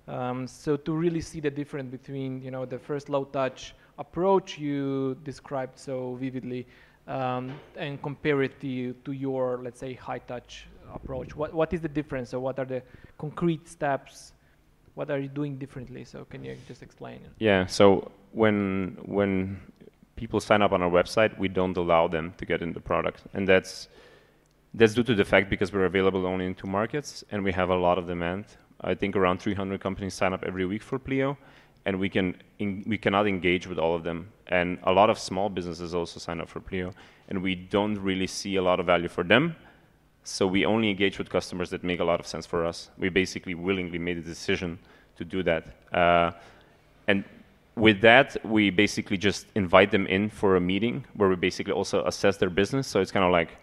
Um, so to really see the difference between, you know, the first low touch approach you described so vividly, um, and compare it to, to your, let's say, high touch approach. What what is the difference? So what are the concrete steps? What are you doing differently? So can you just explain? It? Yeah. So when when people sign up on our website, we don't allow them to get in the product, and that's that's due to the fact because we're available only in two markets and we have a lot of demand. I think around 300 companies sign up every week for Pleo, and we can in, we cannot engage with all of them. And a lot of small businesses also sign up for Pleo, and we don't really see a lot of value for them. So we only engage with customers that make a lot of sense for us. We basically willingly made a decision to do that, uh, and with that, we basically just invite them in for a meeting where we basically also assess their business. So it's kind of like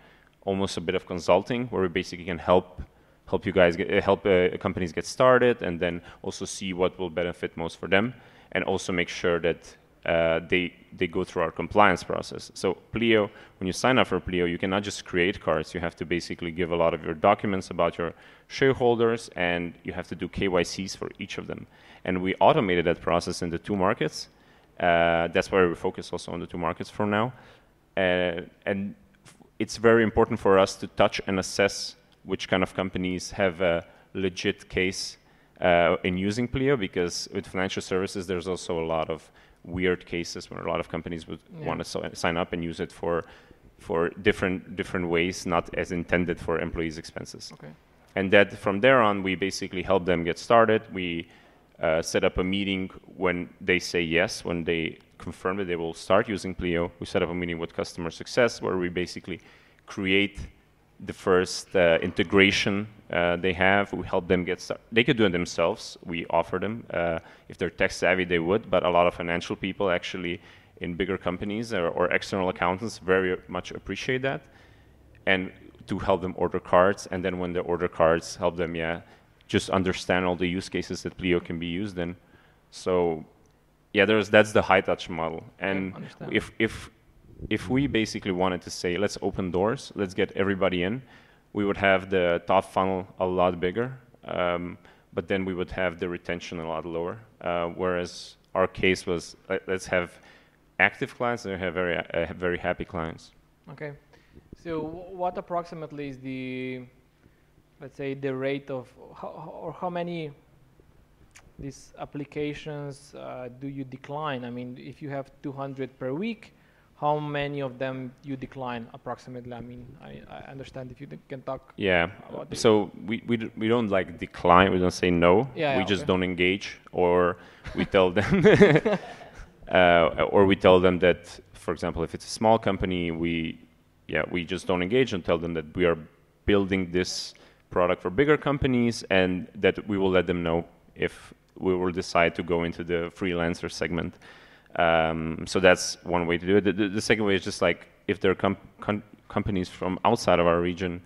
almost a bit of consulting where we basically can help help you guys get, help uh, companies get started and then also see what will benefit most for them and also make sure that uh, they they go through our compliance process. So Pleo, when you sign up for Pleo, you cannot just create cards. You have to basically give a lot of your documents about your shareholders, and you have to do KYCs for each of them. And we automated that process in the two markets. Uh, that's why we focus also on the two markets for now. Uh, and it's very important for us to touch and assess which kind of companies have a legit case uh, in using Pleo because with financial services there's also a lot of weird cases where a lot of companies would yeah. want to so sign up and use it for for different different ways, not as intended for employees' expenses. Okay. And that from there on, we basically help them get started. We uh, set up a meeting when they say yes, when they confirm that they will start using Pleo. We set up a meeting with customer success where we basically create the first uh, integration uh, they have. We help them get started. They could do it themselves. We offer them. Uh, if they're tech savvy, they would, but a lot of financial people actually in bigger companies or, or external accountants very much appreciate that. And to help them order cards, and then when they order cards, help them, yeah, just understand all the use cases that Pleo can be used in. So yeah, there's that's the high touch model. And if if if we basically wanted to say let's open doors, let's get everybody in, we would have the top funnel a lot bigger, um, but then we would have the retention a lot lower. Uh, whereas our case was let's have active clients and have very uh, very happy clients. Okay. So what approximately is the let's say the rate of how, or how many these applications uh, do you decline? I mean, if you have 200 per week, how many of them you decline approximately? I mean, I, I understand if you can talk. Yeah. So we, we, d- we don't like decline. We don't say no. Yeah, we yeah, just okay. don't engage, or we tell them, uh, or we tell them that, for example, if it's a small company, we yeah we just don't engage and tell them that we are building this product for bigger companies and that we will let them know if we will decide to go into the freelancer segment. Um, so that's one way to do it. The, the, the, second way is just like if there are com- com- companies from outside of our region,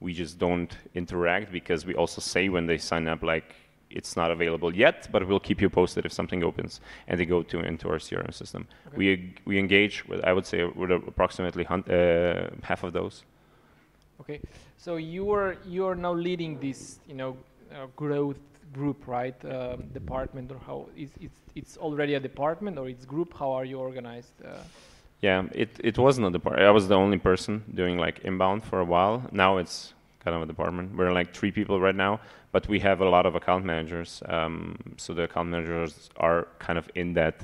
we just don't interact because we also say when they sign up, like it's not available yet, but we'll keep you posted if something opens and they go to into our CRM system. Okay. We we engage with I would say with approximately hun- uh, half of those. Okay, so you are you are now leading this, you know, uh, growth group, right? Um, department or how is it's it's already a department or it's group? How are you organized? Uh, Yeah, it it wasn't a department. I was the only person doing like inbound for a while. Now it's kind of a department. We're like three people right now, but we have a lot of account managers. Um, so the account managers are kind of in that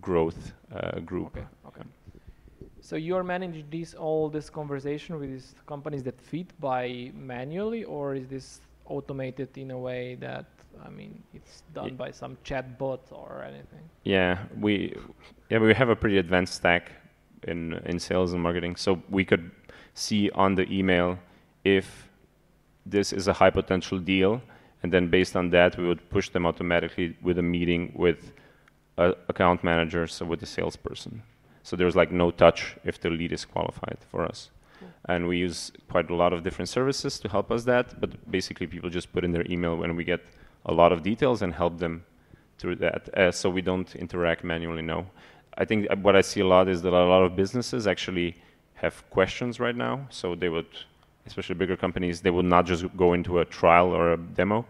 growth uh, group. okay, okay. So you are managing this all this conversation with these companies that feed by manually, or is this automated in a way that I mean it's done Ye- by some chatbot or anything? Yeah, we yeah we have a pretty advanced stack in in sales and marketing, so we could see on the email if this is a high potential deal, and then based on that we would push them automatically with a meeting with a account manager, so with the salesperson. So there's like no touch if the lead is qualified for us. And we use quite a lot of different services to help us that, but basically people just put in their email when we get a lot of details and help them through that, uh, so we don't interact manually. No, I think what I see a lot is that a lot of businesses actually have questions right now. So they would, especially bigger companies, they would not just go into a trial or a demo.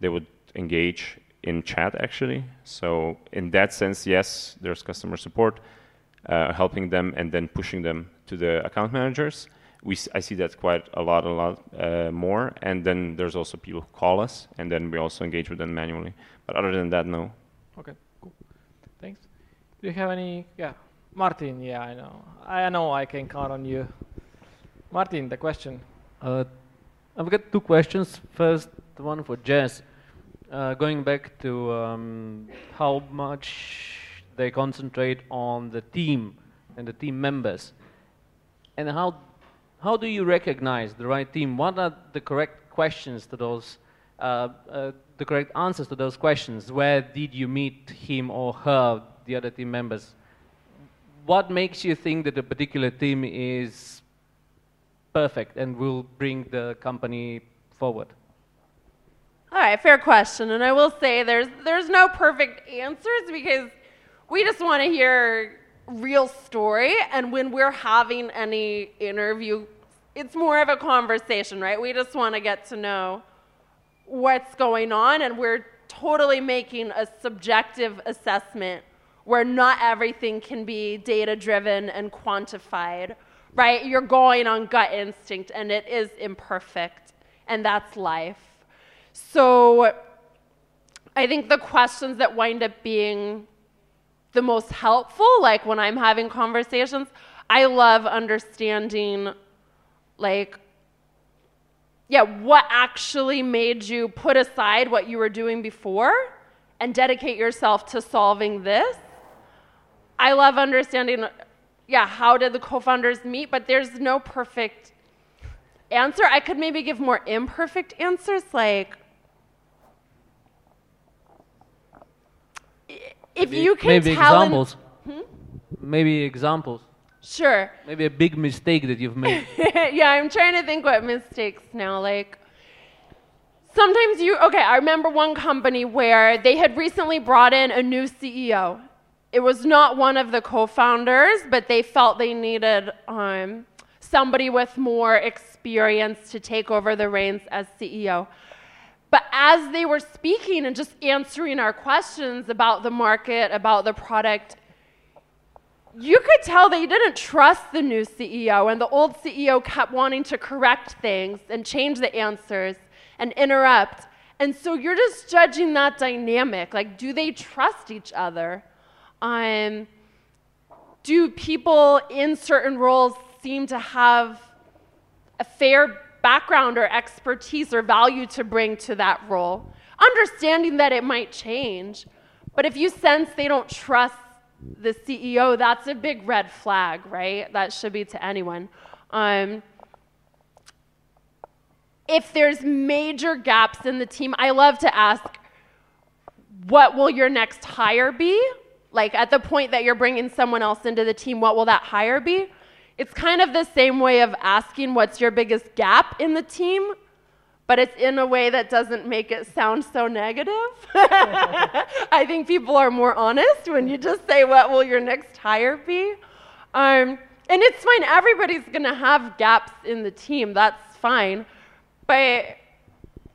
They would engage in chat actually. So in that sense, yes, there's customer support, uh, helping them and then pushing them to the account managers. We s- I see that quite a lot, a lot uh, more. And then there's also people who call us, and then we also engage with them manually. But other than that, no. Okay, cool. Thanks. Do you have any? Yeah, Martin. Yeah, I know. I know I can count on you. Martin, the question. Uh, I've got two questions. First, one for Jess. Uh, going back to um, how much they concentrate on the team and the team members, and how how do you recognize the right team? What are the correct questions to those, uh, uh, the correct answers to those questions? Where did you meet him or her, the other team members? What makes you think that a particular team is perfect and will bring the company forward? All right, fair question. And I will say there's there's no perfect answers because we just want to hear real story and when we're having any interview it's more of a conversation, right? We just want to get to know what's going on and we're totally making a subjective assessment where not everything can be data driven and quantified, right? You're going on gut instinct and it is imperfect and that's life. So I think the questions that wind up being the most helpful, like when I'm having conversations, I love understanding, like, yeah, what actually made you put aside what you were doing before and dedicate yourself to solving this. I love understanding, yeah, how did the co founders meet, but there's no perfect answer. I could maybe give more imperfect answers, like, if Maybe- you can maybe examples. Maybe examples. sure. Maybe a big mistake that you've made. yeah, I'm trying to think what mistakes now. Like, sometimes you, okay, I remember one company where they had recently brought in a new CEO. It was not one of the co founders, but they felt they needed um, somebody with more experience to take over the reins as CEO. But as they were speaking and just answering our questions about the market, about the product, you could tell they didn't trust the new CEO, and the old CEO kept wanting to correct things and change the answers and interrupt. And so you're just judging that dynamic. Like, do they trust each other? Um, do people in certain roles seem to have a fair background or expertise or value to bring to that role? Understanding that it might change, but if you sense they don't trust the CEO, that's a big red flag, right? That should be to anyone. Um, if there's major gaps in the team, I love to ask, what will your next hire be? Like at the point that you're bringing someone else into the team, what will that hire be? It's kind of the same way of asking what's your biggest gap in the team, but it's in a way that doesn't make it sound so negative. I think people are more honest when you just say, What will your next hire be? Um, and it's fine, everybody's gonna have gaps in the team, that's fine. But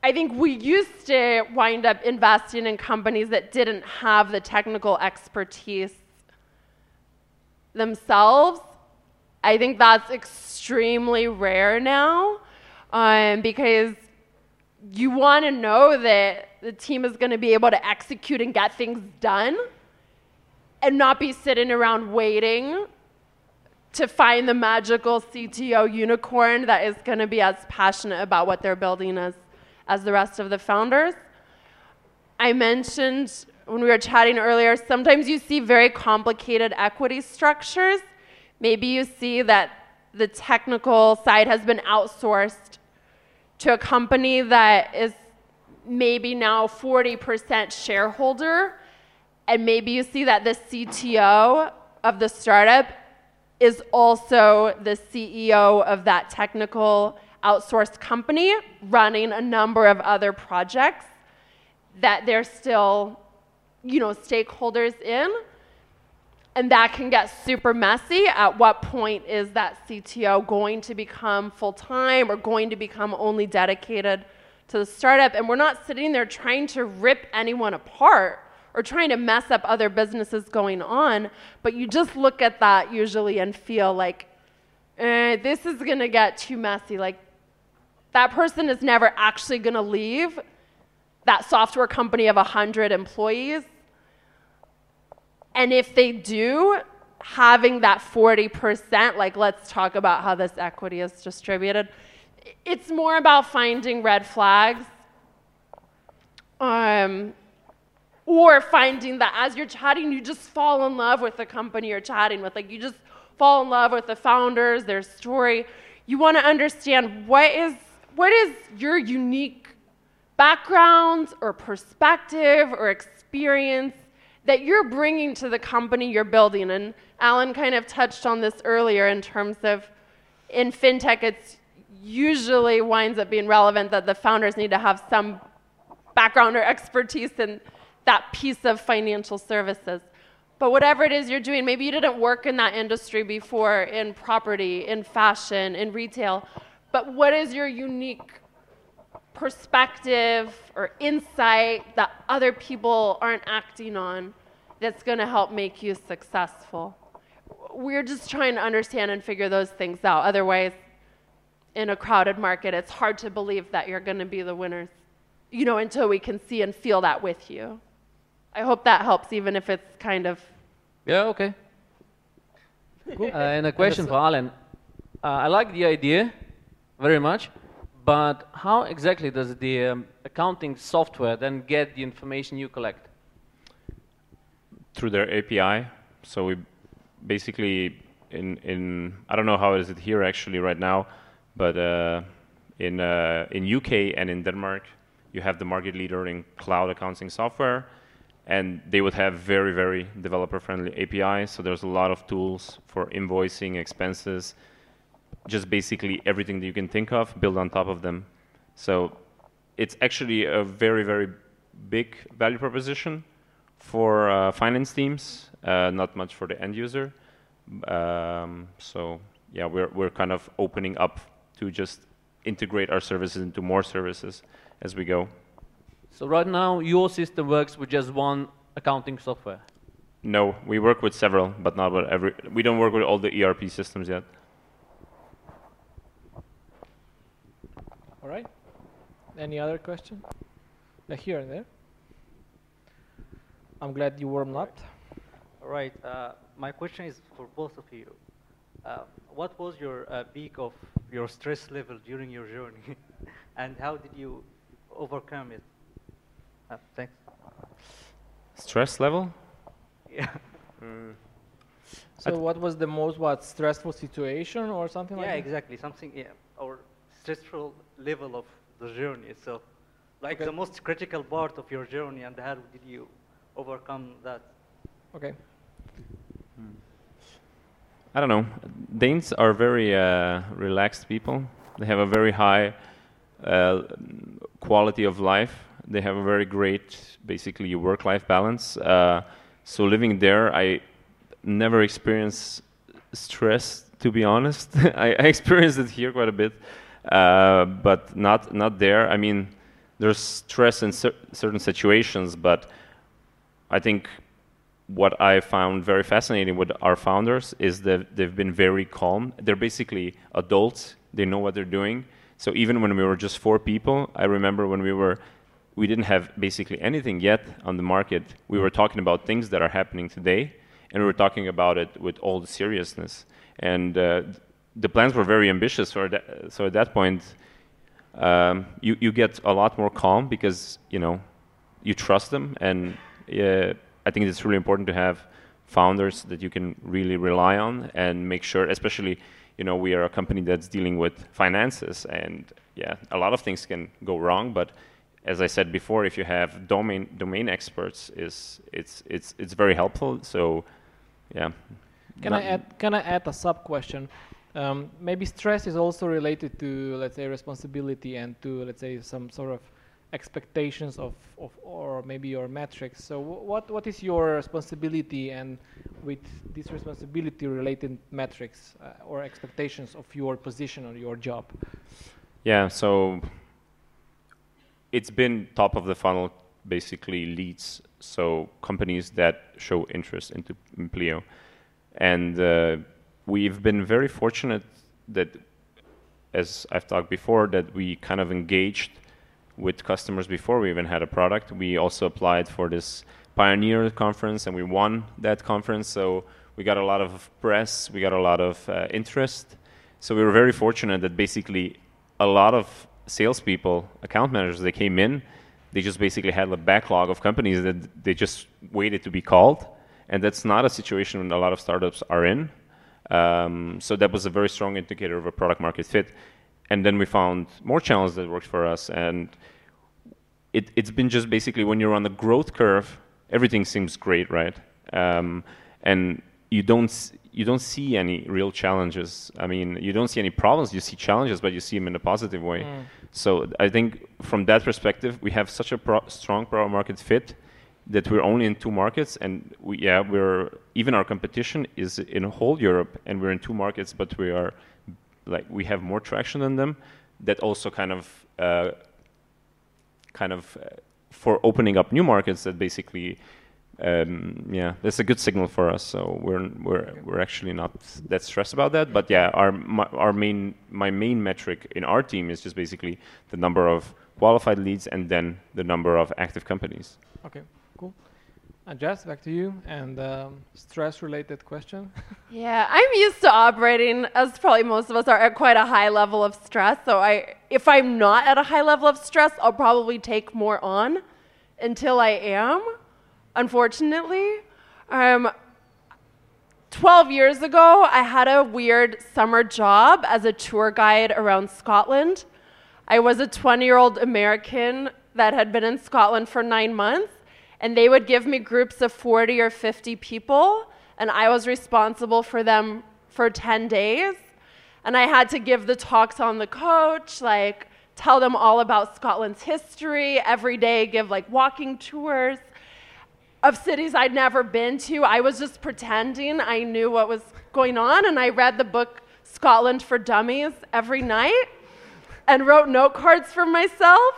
I think we used to wind up investing in companies that didn't have the technical expertise themselves. I think that's extremely rare now um, because you want to know that the team is going to be able to execute and get things done and not be sitting around waiting to find the magical CTO unicorn that is going to be as passionate about what they're building as, as the rest of the founders. I mentioned when we were chatting earlier, sometimes you see very complicated equity structures. Maybe you see that the technical side has been outsourced to a company that is maybe now 40% shareholder, and maybe you see that the CTO of the startup is also the CEO of that technical outsourced company running a number of other projects that they're still you know, stakeholders in. And that can get super messy. At what point is that CTO going to become full time or going to become only dedicated to the startup? And we're not sitting there trying to rip anyone apart or trying to mess up other businesses going on, but you just look at that usually and feel like, eh, this is gonna get too messy. Like, that person is never actually gonna leave that software company of 100 employees. And if they do, having that 40%, like let's talk about how this equity is distributed, it's more about finding red flags. Um, or finding that as you're chatting, you just fall in love with the company you're chatting with. Like you just fall in love with the founders, their story. You want to understand what is what is your unique background or perspective or experience that you're bringing to the company you're building. And Alan kind of touched on this earlier in terms of in fintech, it's usually winds up being relevant that the founders need to have some background or expertise in that piece of financial services. But whatever it is you're doing, maybe you didn't work in that industry before in property, in fashion, in retail, but what is your unique perspective or insight that other people aren't acting on that's going to help make you successful. We're just trying to understand and figure those things out. Otherwise, in a crowded market, it's hard to believe that you're going to be the winners, you know, until we can see and feel that with you. I hope that helps, even if it's kind of. Yeah, okay. Cool. Uh, and a question for Alan. Uh, I like the idea very much. But how exactly does the um, accounting software then get the information you collect? Through their API. So we basically in in I don't know how is it here actually right now, but uh, in uh, in UK and in Denmark, you have the market leader in cloud accounting software, and they would have very very developer friendly APIs. So there's a lot of tools for invoicing expenses just basically everything that you can think of built on top of them. So it's actually a very, very big value proposition for uh, finance teams, uh, not much for the end user. Um, so yeah, we're, we're kind of opening up to just integrate our services into more services as we go. So right now, your system works with just one accounting software? No, we work with several, but not with every. We don't work with all the ERP systems yet. All right. Any other question? Here and there. I'm glad you warmed up. All right. Uh, my question is for both of you. Uh, what was your uh, peak of your stress level during your journey, and how did you overcome it? Uh, thanks. Stress level? Yeah. Mm. So what was the most what stressful situation or something yeah, like that? Yeah, exactly. Something yeah, or stressful level of the journey itself. Like okay. the most critical part of your journey, and how did you overcome that? Okay. Hmm. I don't know. Danes are very uh, relaxed people. They have a very high uh, quality of life. They have a very great, basically, work-life balance. Uh, so living there, I never experienced stress. To be honest, I, I experienced it here quite a bit, uh, but not not there. I mean, there's stress in cer- certain situations, but I think what I found very fascinating with our founders is that they've been very calm. They're basically adults. They know what they're doing. So even when we were just four people, I remember when we were we didn't have basically anything yet on the market. We were talking about things that are happening today, and we were talking about it with all the seriousness. And uh, the plans were very ambitious. So, that, so at that point, um, you you get a lot more calm because you know you trust them, and uh, I think it's really important to have founders that you can really rely on and make sure, especially you know we are a company that's dealing with finances, and yeah, a lot of things can go wrong, but as I said before, if you have domain domain experts, is it's it's it's very helpful. So, yeah. Can I add Can I add a sub question? Um, maybe stress is also related to let's say responsibility and to let's say some sort of expectations of, of or maybe your metrics. So what what is your responsibility and with this responsibility related metrics uh, or expectations of your position or your job? Yeah. So it's been top of the funnel, basically leads. So companies that show interest into Pleo, and uh, we've been very fortunate that, as I've talked before, that we kind of engaged with customers before we even had a product. We also applied for this Pioneer conference, and we won that conference. So we got a lot of press, we got a lot of uh, interest. So we were very fortunate that basically a lot of salespeople, account managers, they came in, they just basically had a backlog of companies that they just waited to be called. And that's not a situation a lot of startups are in. Um, so that was a very strong indicator of a product market fit. And then we found more challenges that worked for us. And it, has been just basically when you're on the growth curve, everything seems great, right? Um, and you don't you don't see any real challenges. I mean, you don't see any problems. You see challenges, but you see them in a positive way. Mm. So I think from that perspective, we have such a pro- strong product market fit that we're only in two markets, and we, yeah, we're even our competition is in a whole Europe, and we're in two markets, but we are like we have more traction than them. That also kind of uh, kind of uh, for opening up new markets that basically um, yeah, that's a good signal for us. So we're we're we're actually not that stressed about that. But yeah, our my, our main my main metric in our team is just basically the number of qualified leads and then the number of active companies. Okay, cool. And Jess, back to you. And um, stress-related question. yeah, I'm used to operating, as probably most of us are, at quite a high level of stress. So I, if I'm not at a high level of stress, I'll probably take more on until I am unfortunately. Um, 12 years ago, I had a weird summer job as a tour guide around Scotland. I was a 20 year old American that had been in Scotland for nine months, and they would give me groups of 40 or 50 people, and I was responsible for them for 10 days. And I had to give the talks on the coach, like tell them all about Scotland's history, every day give like walking tours of cities I'd never been to. I was just pretending I knew what was going on, and I read the book Scotland for Dummies every night and wrote note cards for myself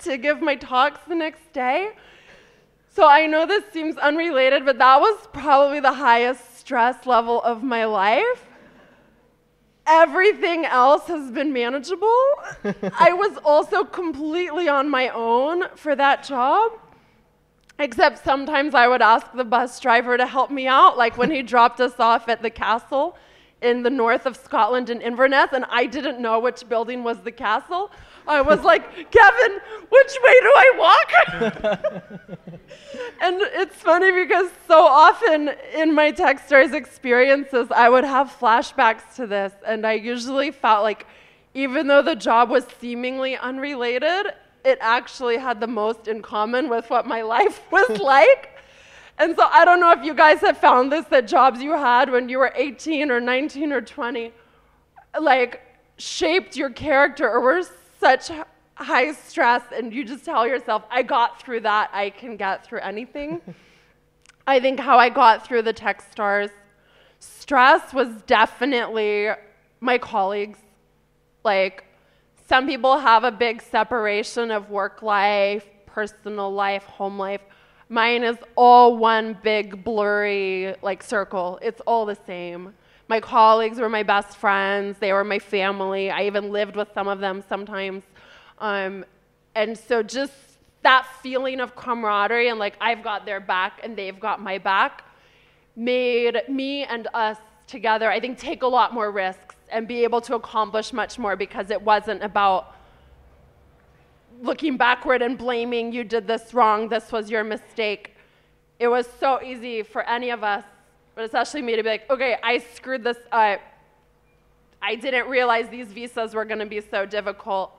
to give my talks the next day. So I know this seems unrelated, but that was probably the highest stress level of my life. Everything else has been manageable. I was also completely on my own for that job. Except sometimes I would ask the bus driver to help me out, like when he dropped us off at the castle in the north of Scotland in Inverness, and I didn't know which building was the castle. I was like, Kevin, which way do I walk? and it's funny because so often in my Techstars experiences, I would have flashbacks to this, and I usually felt like even though the job was seemingly unrelated, it actually had the most in common with what my life was like. And so I don't know if you guys have found this that jobs you had when you were 18 or 19 or 20 like shaped your character or were such high stress, and you just tell yourself, I got through that, I can get through anything. I think how I got through the Techstars stress was definitely my colleagues. Like, some people have a big separation of work life, personal life, home life. Mine is all one big blurry like circle. It's all the same. My colleagues were my best friends. They were my family. I even lived with some of them sometimes. Um, and so just that feeling of camaraderie and like I've got their back and they've got my back made me and us together, I think, take a lot more risks and be able to accomplish much more because it wasn't about looking backward and blaming you did this wrong, this was your mistake. It was so easy for any of us, but especially me to be like, okay, I screwed this up. I didn't realize these visas were going to be so difficult.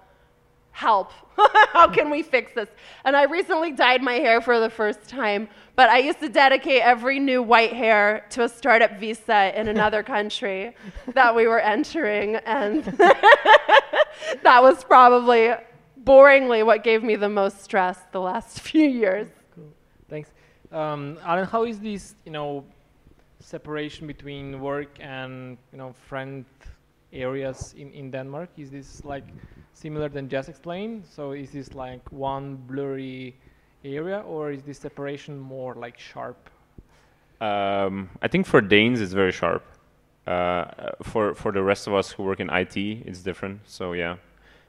Help. How can we fix this? And I recently dyed my hair for the first time, but I used to dedicate every new white hair to a startup visa in another country that we were entering. And that was probably boringly what gave me the most stress the last few years. Cool. Thanks. Um, Alan, how is this, you know, separation between work and, you know, friend areas in, in Denmark? Is this like similar than just explained? So is this like one blurry area or is this separation more like sharp? Um, I think for Danes it's very sharp. Uh, for for the rest of us who work in IT, it's different. So yeah,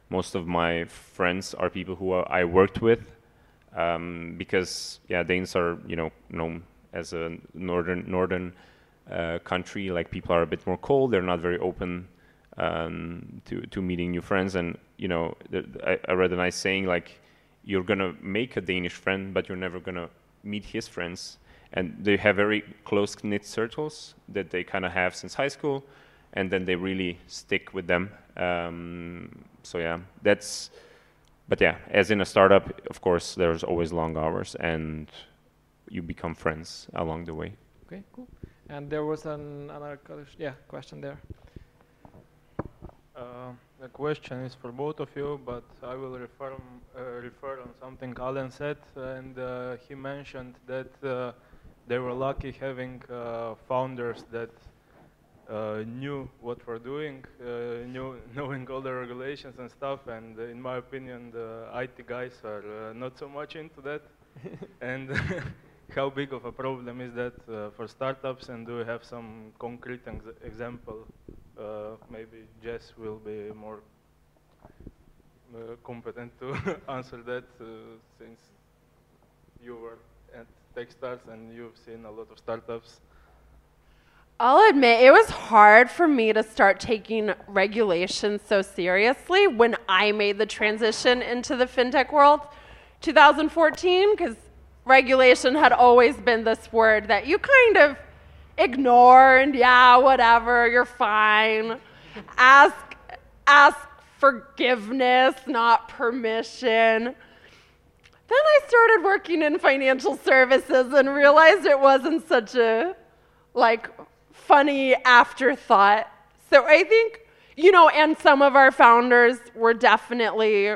most of my friends are people who I worked with um, because yeah, Danes are you know known as a northern northern uh, country. Like people are a bit more cold. They're not very open um, to to meeting new friends. And you know, I, I read a nice saying like, you're gonna make a Danish friend, but you're never gonna meet his friends. And they have very close knit circles that they kind of have since high school, and then they really stick with them. Um, so yeah, that's. But yeah, as in a startup, of course, there's always long hours, and you become friends along the way. Okay, cool. And there was an, another yeah question there. Uh, the question is for both of you, but I will refer, uh, refer on something Alan said, and uh, he mentioned that uh, they were lucky having uh, founders that uh, knew what we're doing, knew knowing all the regulations and stuff. And in my opinion, the IT guys are not so much into that. and how big of a problem is that for startups? And do we have some concrete ex example uh, maybe Jess will be more uh, competent to answer that uh, since you were at Techstars and you've seen a lot of startups. I'll admit it was hard for me to start taking regulation so seriously when I made the transition into the fintech world 2014 because regulation had always been this word that you kind of ignore and yeah, whatever, you're fine. Ask ask forgiveness, not permission. Then I started working in financial services and realized it wasn't such a like funny afterthought. So I think you know, and some of our founders were definitely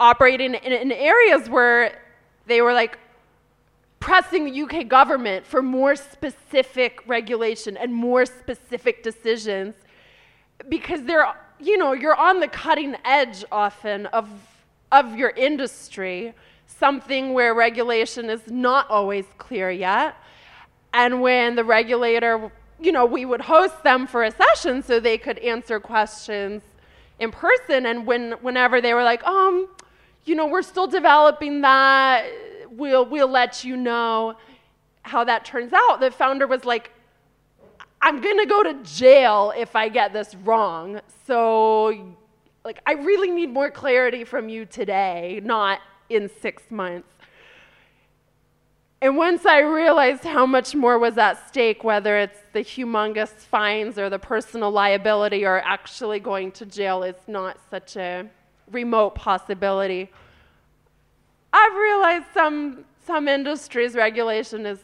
operating in, in areas where they were like, pressing the UK government for more specific regulation and more specific decisions because they're you know you're on the cutting edge often of of your industry something where regulation is not always clear yet. And when the regulator you know we would host them for a session so they could answer questions in person. And when whenever they were like um you know we're still developing that we'll, we'll let you know how that turns out. The founder was like, I'm going to go to jail if I get this wrong. So, like, I really need more clarity from you today, not in six months. And once I realized how much more was at stake, whether it's the humongous fines or the personal liability or actually going to jail, it's not such a remote possibility. I've realized some some industries regulation is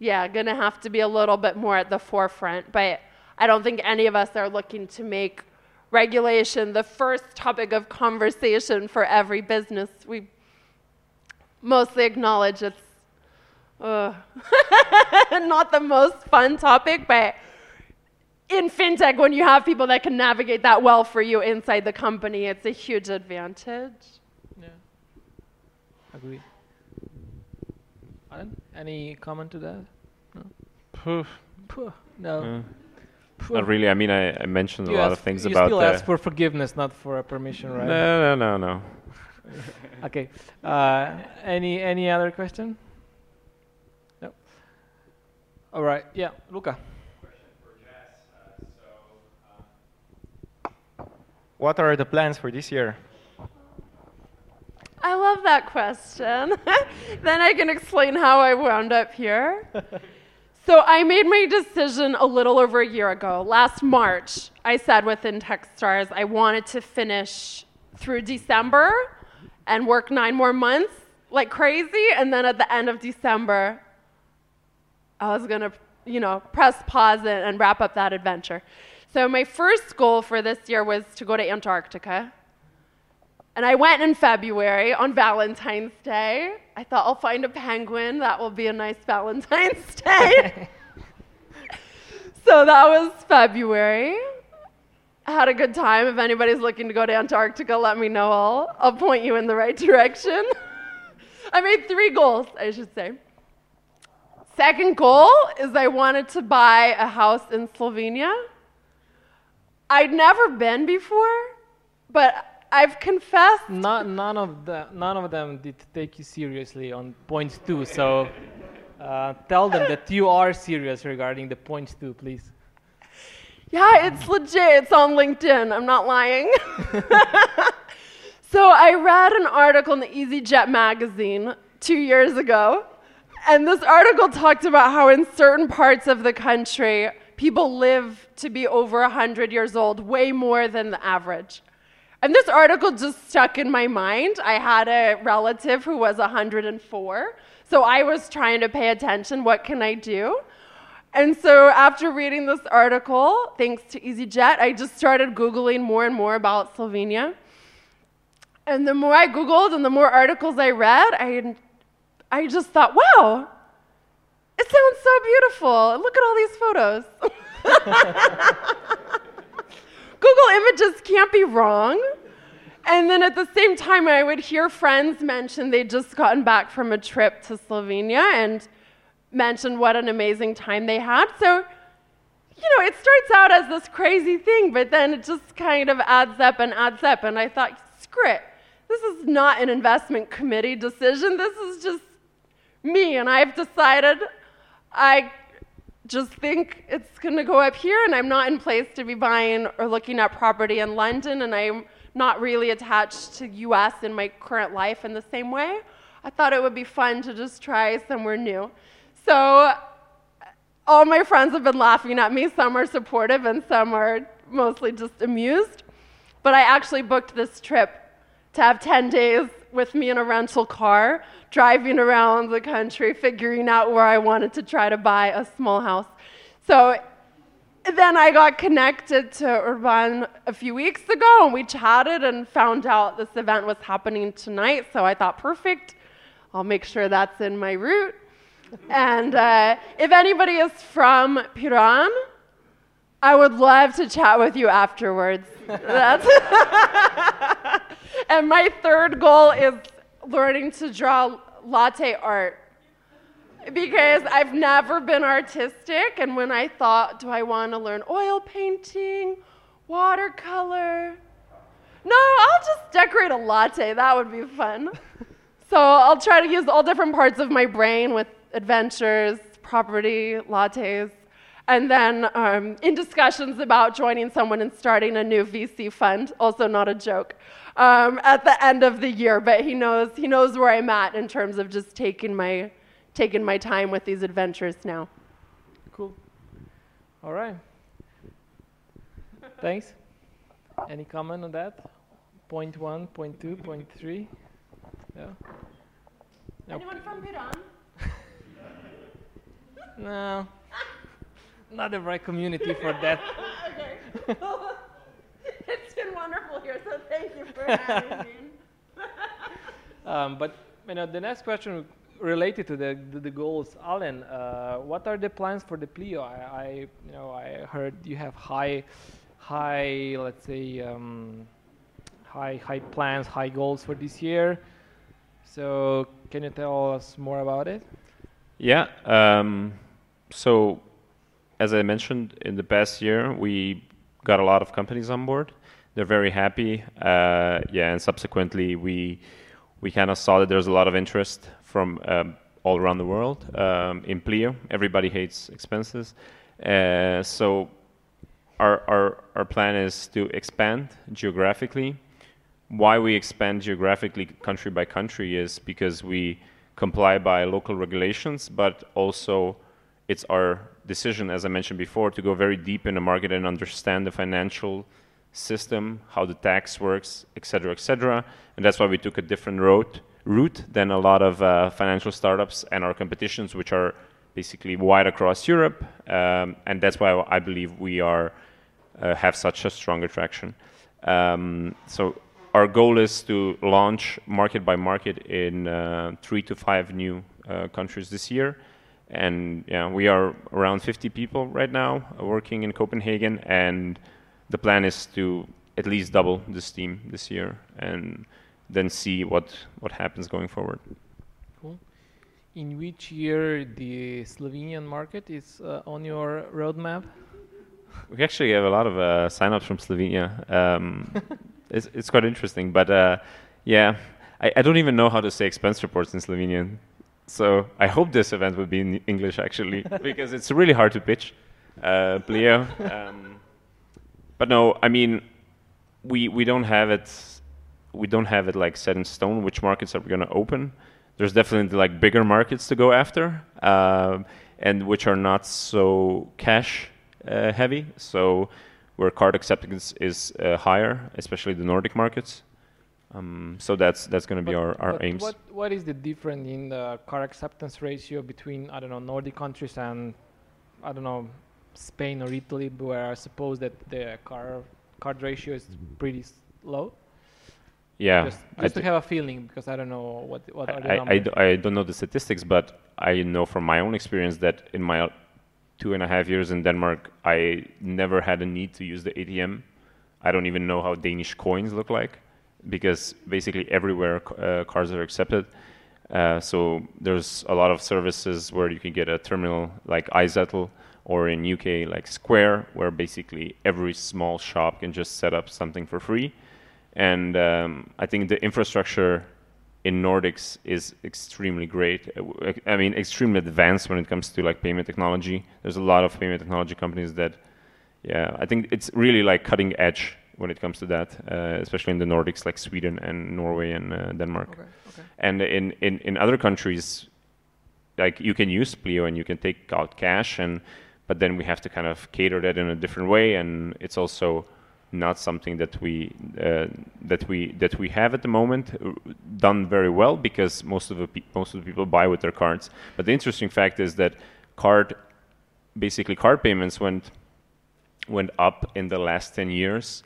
yeah going to have to be a little bit more at the forefront but i don't think any of us are looking to make regulation, the first topic of conversation for every business. We mostly acknowledge it's uh, not the most fun topic, but in fintech, when you have people that can navigate that well for you inside the company, it's a huge advantage. Yeah. Agree. Alan, any comment to that? No. Poof. Phew, No. Phew. not really. I mean, I, I mentioned a lot ask- of things you about still the. ask for forgiveness, not for a permission, right? No, no, no, no. Okay. Uh, any any other question? No. All right. Yeah, Luca. What are the plans for this year? I love that question. then I can explain how I wound up here. so I made my decision a little over a year ago. Last March, I said within Techstars I wanted to finish through December and work nine more months like crazy. And then at the end of December, I was gonna, you know, press pause and, and wrap up that adventure. So my first goal for this year was to go to Antarctica. And I went in February on Valentine's Day. I thought I'll find a penguin. That will be a nice Valentine's Day. so that was February. I had a good time. If anybody's looking to go to Antarctica, let me know. I'll, I'll point you in the right direction. I made three goals, I should say. Second goal is I wanted to buy a house in Slovenia. I'd never been before, but I've confessed Not, none of the none of them did take you seriously on point two. So uh, tell them that you are serious regarding the point two, please. Yeah, it's legit. It's on LinkedIn. I'm not lying. so I read an article in the EasyJet magazine two years ago, and this article talked about how in certain parts of the country, people live to be over 100 years old, way more than the average. And this article just stuck in my mind. I had a relative who was 104, so I was trying to pay attention. What can I do? And so after reading this article, thanks to EasyJet, I just started Googling more and more about Slovenia. And the more I Googled and the more articles I read, I, I just thought, wow, it sounds so beautiful. Look at all these photos. Google Images can't be wrong. And then at the same time, I would hear friends mention they'd just gotten back from a trip to Slovenia and mention what an amazing time they had. So, you know, it starts out as this crazy thing, but then it just kind of adds up and adds up. And I thought, screw it. This is not an investment committee decision. This is just me. And I've decided I just think it's going to go up here, and I'm not in place to be buying or looking at property in London, and I'm not really attached to US in my current life in the same way. I thought it would be fun to just try somewhere new. So all my friends have been laughing at me. Some are supportive and some are mostly just amused. But I actually booked this trip to have 10 days with me in a rental car, driving around the country, figuring out where I wanted to try to buy a small house. So then I got connected to Urban a few weeks ago, and we chatted and found out this event was happening tonight. So I thought, perfect, I'll make sure that's in my route. and uh, if anybody is from Piran, I would love to chat with you afterwards. And my third goal is learning to draw latte art because I've never been artistic. And when I thought, do I want to learn oil painting, watercolor? No, I'll just decorate a latte. That would be fun. so I'll try to use all different parts of my brain with adventures, property, lattes. And then um, in discussions about joining someone and starting a new VC fund, also not a joke, um, at the end of the year. But he knows, he knows where I'm at in terms of just taking my, taking my time with these adventures now. Cool. All right. Thanks. Any comment on that? Point one, point two, point three? Yeah. Nope. Anyone from Piran? No. Not the right community for that. okay. it's so thank you for having me. Um, but you know, the next question related to the the, the goals, Alan. Uh, what are the plans for the Pleo? I, I you know I heard you have high, high let's say um, high high plans, high goals for this year. So can you tell us more about it? Yeah. Um, so, as I mentioned, in the past year, we got a lot of companies on board. They're very happy. Uh, yeah, and subsequently, we we kind of saw that there's a lot of interest from um, all around the world um, in Pleo. Everybody hates expenses, uh, so our, our our plan is to expand geographically. Why we expand geographically, country by country, is because we comply by local regulations, but also it's our decision, as I mentioned before, to go very deep in the market and understand the financial system, how the tax works, etc., etc. And that's why we took a different route route than a lot of uh, financial startups and our competitions, which are basically wide across Europe. Um, and that's why I believe we are uh, have such a strong attraction. Um, so our goal is to launch market by market in uh, three to five new uh, countries this year. And yeah, we are around 50 people right now working in Copenhagen, and the plan is to at least double this team this year, and then see what what happens going forward. Cool. In which year the Slovenian market is uh, on your roadmap? We actually have a lot of uh, sign-ups from Slovenia. Um, it's, it's quite interesting, but uh, yeah, I, I don't even know how to say expense reports in Slovenian. So I hope this event will be in English actually, because it's really hard to pitch. Uh. Um, but no, I mean, we we don't have it. We don't have it like set in stone. Which markets are we going to open? There's definitely like bigger markets to go after, um, and which are not so cash uh, heavy. So where card acceptance is uh, higher, especially the Nordic markets. Um, so that's that's going to be our, our aims. What what is the difference in the card acceptance ratio between I don't know Nordic countries and I don't know Spain or Italy, where I suppose that the card card ratio is pretty low? Yeah, Just, just to have a feeling because I don't know what what are the I, I, numbers. d- I don't know the statistics, but I know from my own experience that in my two and a half years in Denmark, I never had a need to use the ATM. I don't even know how Danish coins look like because basically everywhere uh, cards are accepted. Uh, so there's a lot of services where you can get a terminal like iZettle or in UK like Square, where basically every small shop can just set up something for free. And um, I think the infrastructure in Nordics is extremely great. I mean, extremely advanced when it comes to like payment technology. There's a lot of payment technology companies that, yeah, I think it's really like cutting edge when it comes to that, uh, especially in the Nordics like Sweden and Norway and uh, Denmark. Okay, okay. And in, in, in other countries, like you can use Pleo and you can take out cash, and but then we have to kind of cater that in a different way, and it's also not something that we uh, that we that we have at the moment uh, done very well because most of the pe- most of the people buy with their cards. But the interesting fact is that card basically card payments went went up in the last 10 years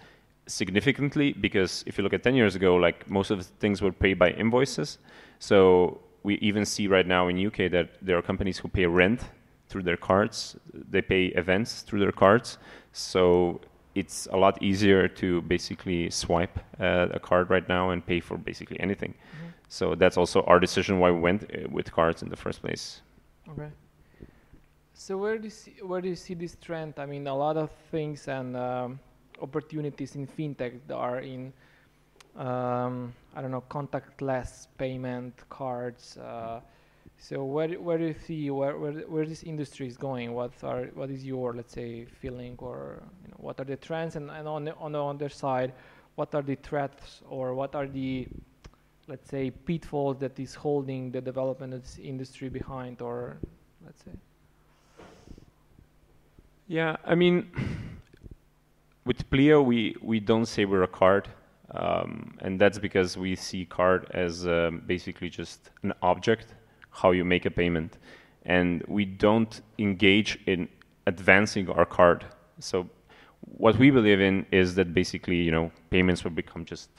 significantly because if you look at 10 years ago like most of the things were paid by invoices so we even see right now in UK that there are companies who pay rent through their cards they pay events through their cards so it's a lot easier to basically swipe uh, a card right now and pay for basically anything so that's also our decision why we went uh, with cards in the first place Okay. So where do you see, where do you see this trend? I mean, a lot of things and um, opportunities in fintech that are in, um, I don't know, contactless payment cards. Uh, so where where do you see where where where this industry is going? What are what is your let's say feeling or you know, what are the trends? And, and on the on the other side, what are the threats or what are the let's say pitfalls that is holding the development of this industry behind or let's say? Yeah, I mean, with Pleo, we, we don't say we're a card, um, and that's because we see card as um, basically just an object, how you make a payment, and we don't engage in advancing our card. So what we believe in is that basically, you know, payments will become just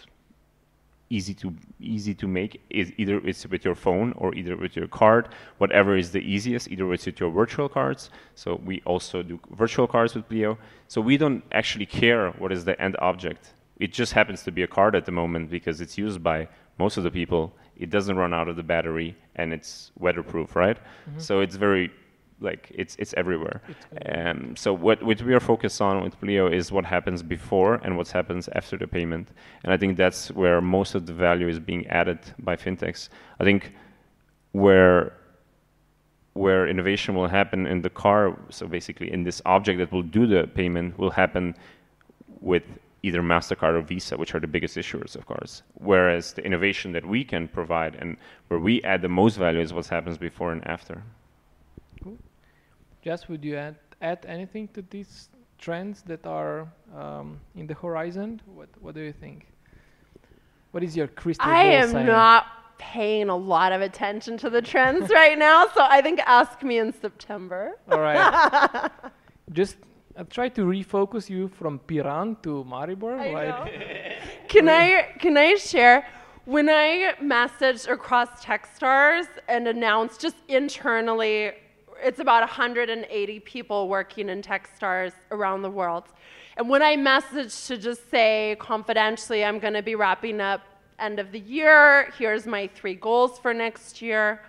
easy to easy to make is either it's with your phone or either with your card. Whatever is the easiest either it's with your virtual cards. So we also do virtual cards with Pleo so we don't actually care what is the end object. It just happens to be a card at the moment because it's used by most of the people. It doesn't run out of the battery and it's weatherproof right mm-hmm. so it's very like it's it's everywhere. Um, so what what we are focused on with Pleo is what happens before and what happens after the payment, and I think that's where most of the value is being added by fintechs. I think where where innovation will happen in the car, so basically in this object that will do the payment, will happen with either Mastercard or Visa, which are the biggest issuers, of cards. Whereas the innovation that we can provide and where we add the most value is what happens before and after. Jess, would you add, add anything to these trends that are um, in the horizon? What, what do you think? What is your crystal ball? I am saying? not paying a lot of attention to the trends right now, so I think ask me in September. All right. Just I try to refocus you from Piran to Maribor. I right? can I can I share? When I messaged across Techstars and announced just internally it's about 180 people working in Techstars around the world. And when I messaged to just say confidentially, I'm going to be wrapping up end of the year, here's my three goals for next year.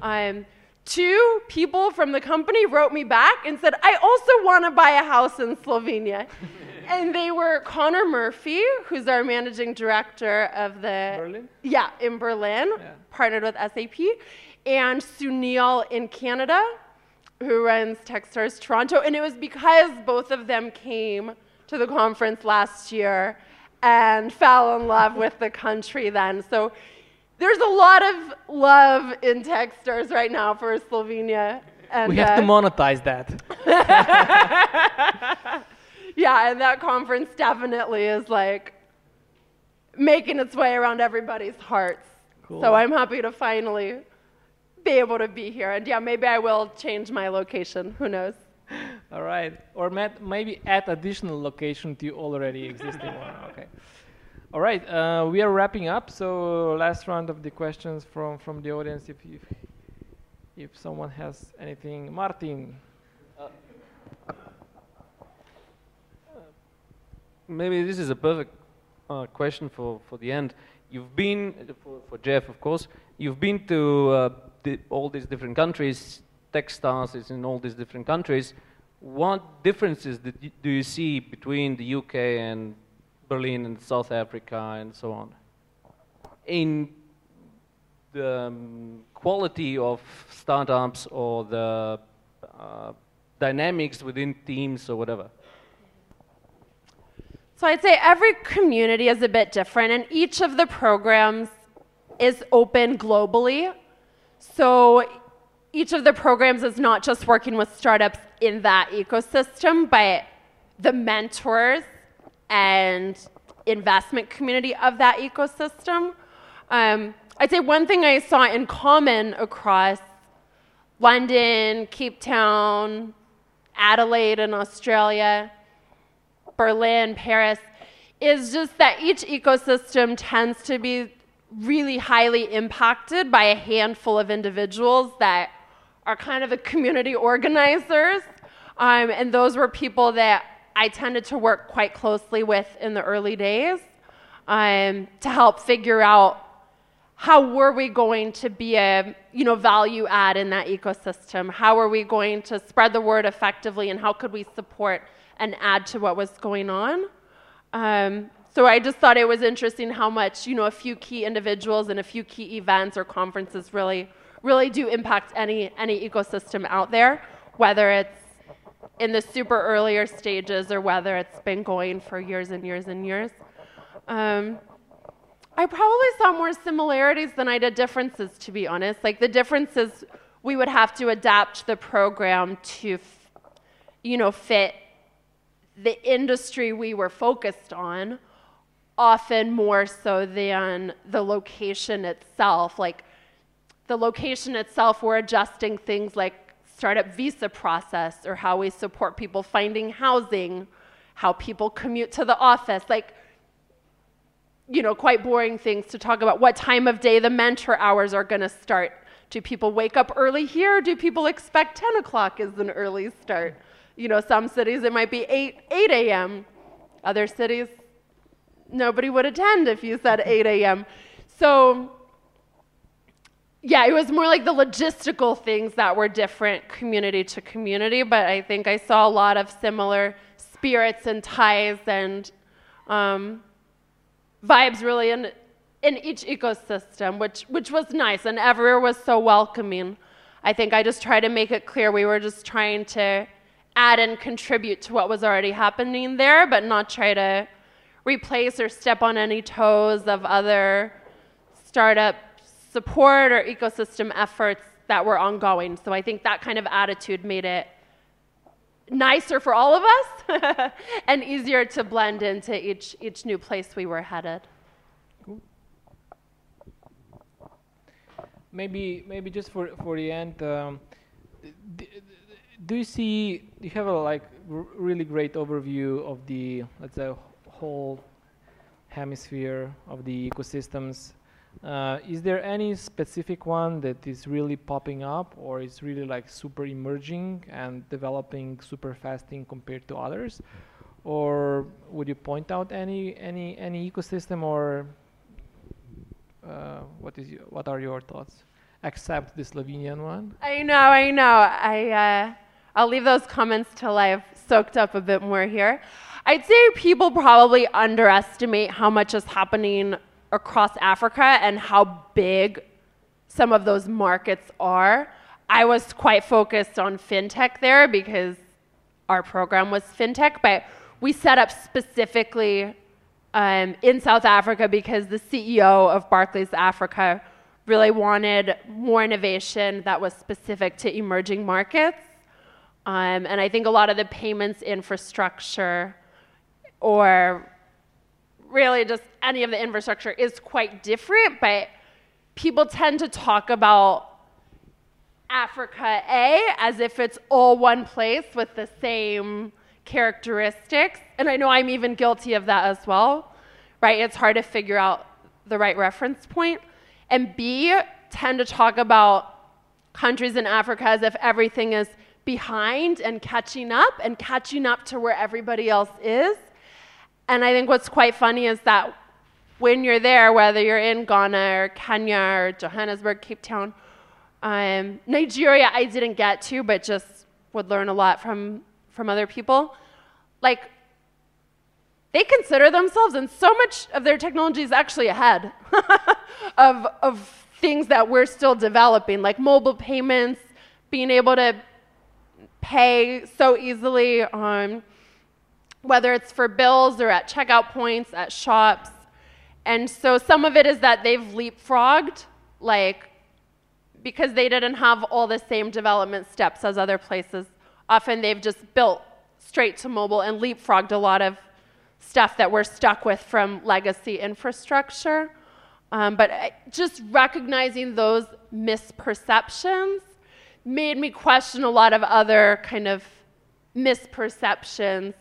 Um, two people from the company wrote me back and said, I also want to buy a house in Slovenia. and they were Connor Murphy, who's our managing director of the. Berlin? Yeah, in Berlin, yeah. partnered with SAP, and Sunil in Canada, who runs Techstars Toronto, and it was because both of them came to the conference last year and fell in love with the country then. So there's a lot of love in Techstars right now for Slovenia. And, we have uh, to monetize that. yeah, and that conference definitely is like making its way around everybody's hearts. Cool. So I'm happy to finally be able to be here. And yeah, maybe I will change my location. Who knows? All right. Or maybe add additional location to already existing one. Okay. All right. Uh, we are wrapping up. So last round of the questions from from the audience. If if, if someone has anything, Martin. Uh, maybe this is a perfect uh, question for, for the end. You've been, for, for Jeff, of course, you've been to uh, the, all these different countries, Techstars is in all these different countries. What differences do you see between the UK and Berlin and South Africa and so on? In the um, quality of startups or the uh, dynamics within teams or whatever? So I'd say every community is a bit different, and each of the programs is open globally. So each of the programs is not just working with startups in that ecosystem, but the mentors and investment community of that ecosystem. Um, I'd say one thing I saw in common across London, Cape Town, Adelaide in Australia, Berlin, Paris, is just that each ecosystem tends to be really highly impacted by a handful of individuals that are kind of the community organizers. Um, and those were people that I tended to work quite closely with in the early days um, to help figure out how were we going to be a you know value add in that ecosystem? How are we going to spread the word effectively and how could we support and add to what was going on? Um, so I just thought it was interesting how much, you know, a few key individuals and a few key events or conferences really, really do impact any, any ecosystem out there, whether it's in the super earlier stages or whether it's been going for years and years and years. Um, I probably saw more similarities than I did differences, to be honest. Like the differences, we would have to adapt the program to, you know, fit the industry we were focused on often more so than the location itself. Like the location itself, we're adjusting things like startup visa process or how we support people finding housing, how people commute to the office, like, you know, quite boring things to talk about. What time of day the mentor hours are going to start. Do people wake up early here? Do people expect 10 o'clock is an early start? You know, some cities it might be 8, 8 a.m. Other cities, nobody would attend if you said 8 a.m. So, yeah, it was more like the logistical things that were different community to community, but I think I saw a lot of similar spirits and ties and um, vibes really in, in each ecosystem, which, which was nice, and everywhere was so welcoming. I think I just tried to make it clear we were just trying to add and contribute to what was already happening there, but not try to replace or step on any toes of other startup support or ecosystem efforts that were ongoing. So I think that kind of attitude made it nicer for all of us and easier to blend into each, each new place we were headed. Maybe, maybe just for, for the end, um, do you see, you have a like really great overview of the, let's say, whole hemisphere of the ecosystems uh, is there any specific one that is really popping up or is really like super emerging and developing super fast in compared to others? Or would you point out any any any ecosystem or uh, what is what are your thoughts? Except the Slovenian one. I know, I know. I uh, I'll leave those comments till I've soaked up a bit more here. I'd say people probably underestimate how much is happening across Africa and how big some of those markets are. I was quite focused on fintech there because our program was fintech, but we set up specifically um, in South Africa because the CEO of Barclays Africa really wanted more innovation that was specific to emerging markets. Um, and I think a lot of the payments infrastructure or really just any of the infrastructure is quite different, but people tend to talk about Africa A as if it's all one place with the same characteristics. And I know I'm even guilty of that as well, right? It's hard to figure out the right reference point. And B, tend to talk about countries in Africa as if everything is behind and catching up and catching up to where everybody else is. And I think what's quite funny is that when you're there, whether you're in Ghana or Kenya or Johannesburg, Cape Town, um, Nigeria, I didn't get to, but just would learn a lot from from other people. Like they consider themselves, and so much of their technology is actually ahead of of things that we're still developing, like mobile payments, being able to pay so easily on whether it's for bills or at checkout points, at shops. And so some of it is that they've leapfrogged, like, because they didn't have all the same development steps as other places. Often they've just built straight to mobile and leapfrogged a lot of stuff that we're stuck with from legacy infrastructure. Um, but just recognizing those misperceptions made me question a lot of other kind of misperceptions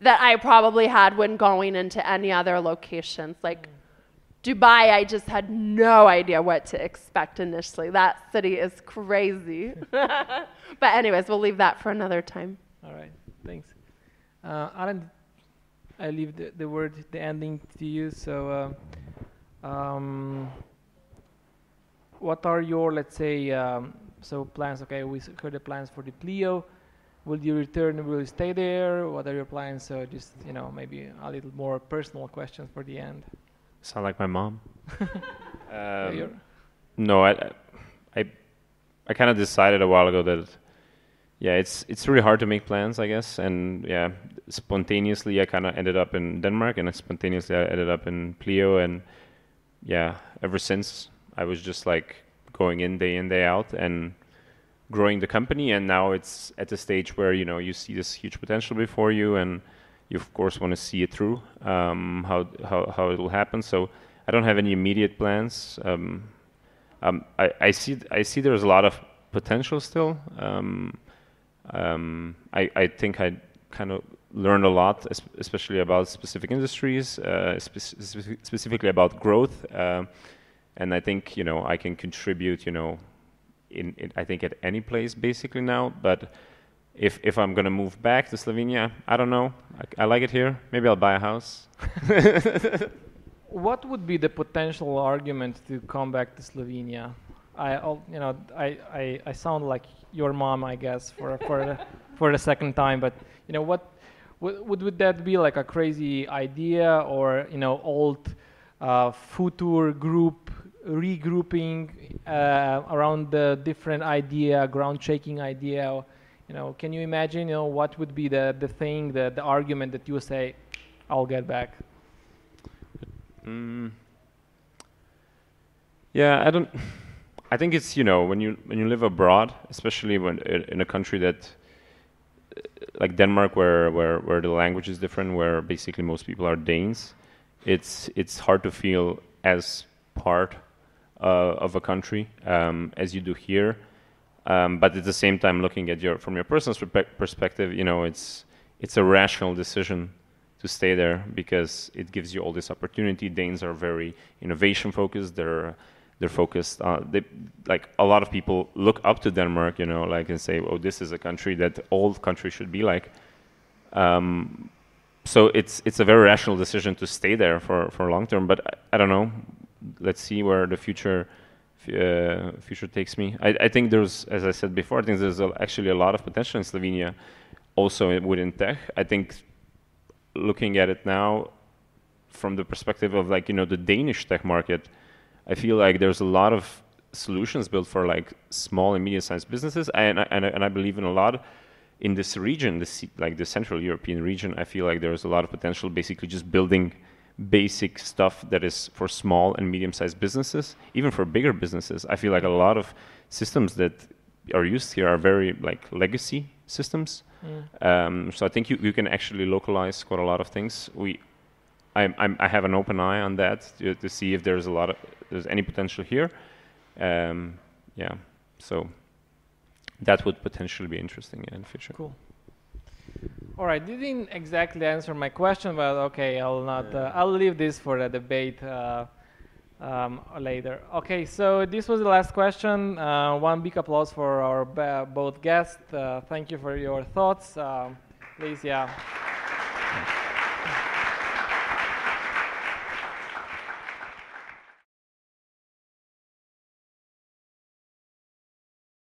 that I probably had when going into any other locations. Like Dubai, I just had no idea what to expect initially. That city is crazy. but, anyways, we'll leave that for another time. All right, thanks. Uh, Alan, I leave the, the word, the ending to you. So, uh, um, what are your, let's say, um, so plans? Okay, we heard the plans for the Pleo will you return? Will you stay there? What are your plans? So just you know maybe a little more personal questions for the end. Sound like my mom. um, no, I, I, I kind of decided a while ago that, yeah, it's it's really hard to make plans, I guess, and yeah, spontaneously I kind of ended up in Denmark, and spontaneously I ended up in Pleo, and yeah, ever since I was just like going in day in day out, and growing the company and now it's at the stage where you know you see this huge potential before you and you of course want to see it through um, how, how how it will happen so I don't have any immediate plans um, um, I, I see I see there's a lot of potential still um, um, I, I think I kind of learned a lot, especially about specific industries, uh, spe- spe- specifically about growth. Uh, and I think you know I can contribute. You know, in, in I think at any place basically now. But if if I'm gonna move back to Slovenia, I don't know. I, I like it here. Maybe I'll buy a house. What would be the potential argument to come back to Slovenia? I, you know, I, I, I sound like your mom, I guess, for for the, for the second time. But you know, what would, would would that be like a crazy idea, or you know, old uh, future group regrouping uh, around the different idea, ground shaking idea? You know, can you imagine? You know, what would be the the thing, the the argument that you say, "I'll get back." Mm. Yeah, I don't. I think it's you know when you when you live abroad, especially when in a country that uh, like Denmark, where where where the language is different, where basically most people are Danes, it's it's hard to feel as part of a country um, as you do here. Um, but at the same time, looking at your from your personal perspective, you know it's it's a rational decision to stay there because it gives you all this opportunity. Danes are very innovation focused. They're they're focused on they like a lot of people look up to Denmark, you know, like and say, oh, this is a country that all countries should be like. Um, so it's it's a very rational decision to stay there for for long term. But I, I don't know. Let's see where the future uh, future takes me. I, I think there's, as I said before, I think there's a, actually a lot of potential in Slovenia, also within tech. I think looking at it now from the perspective of like you know the Danish tech market, I feel like there's a lot of solutions built for like small and medium-sized businesses, and I- and and I believe in a lot in this region, this like the Central European region. I feel like there's a lot of potential, basically just building basic stuff that is for small and medium-sized businesses, even for bigger businesses. I feel like a lot of systems that are used here are very like legacy systems. Um, so I think you, you can actually localize quite a lot of things. We, I'm, I'm, I have an open eye on that to, to see if there's a lot of there's any potential here. Um, yeah, so that would potentially be interesting in the future. Cool. All right, you didn't exactly answer my question, but okay, I'll not. Uh, I'll leave this for the debate uh, um, later. Okay, so this was the last question. Uh, one big applause for our both guests. Uh, thank you for your thoughts. Um, please, yeah.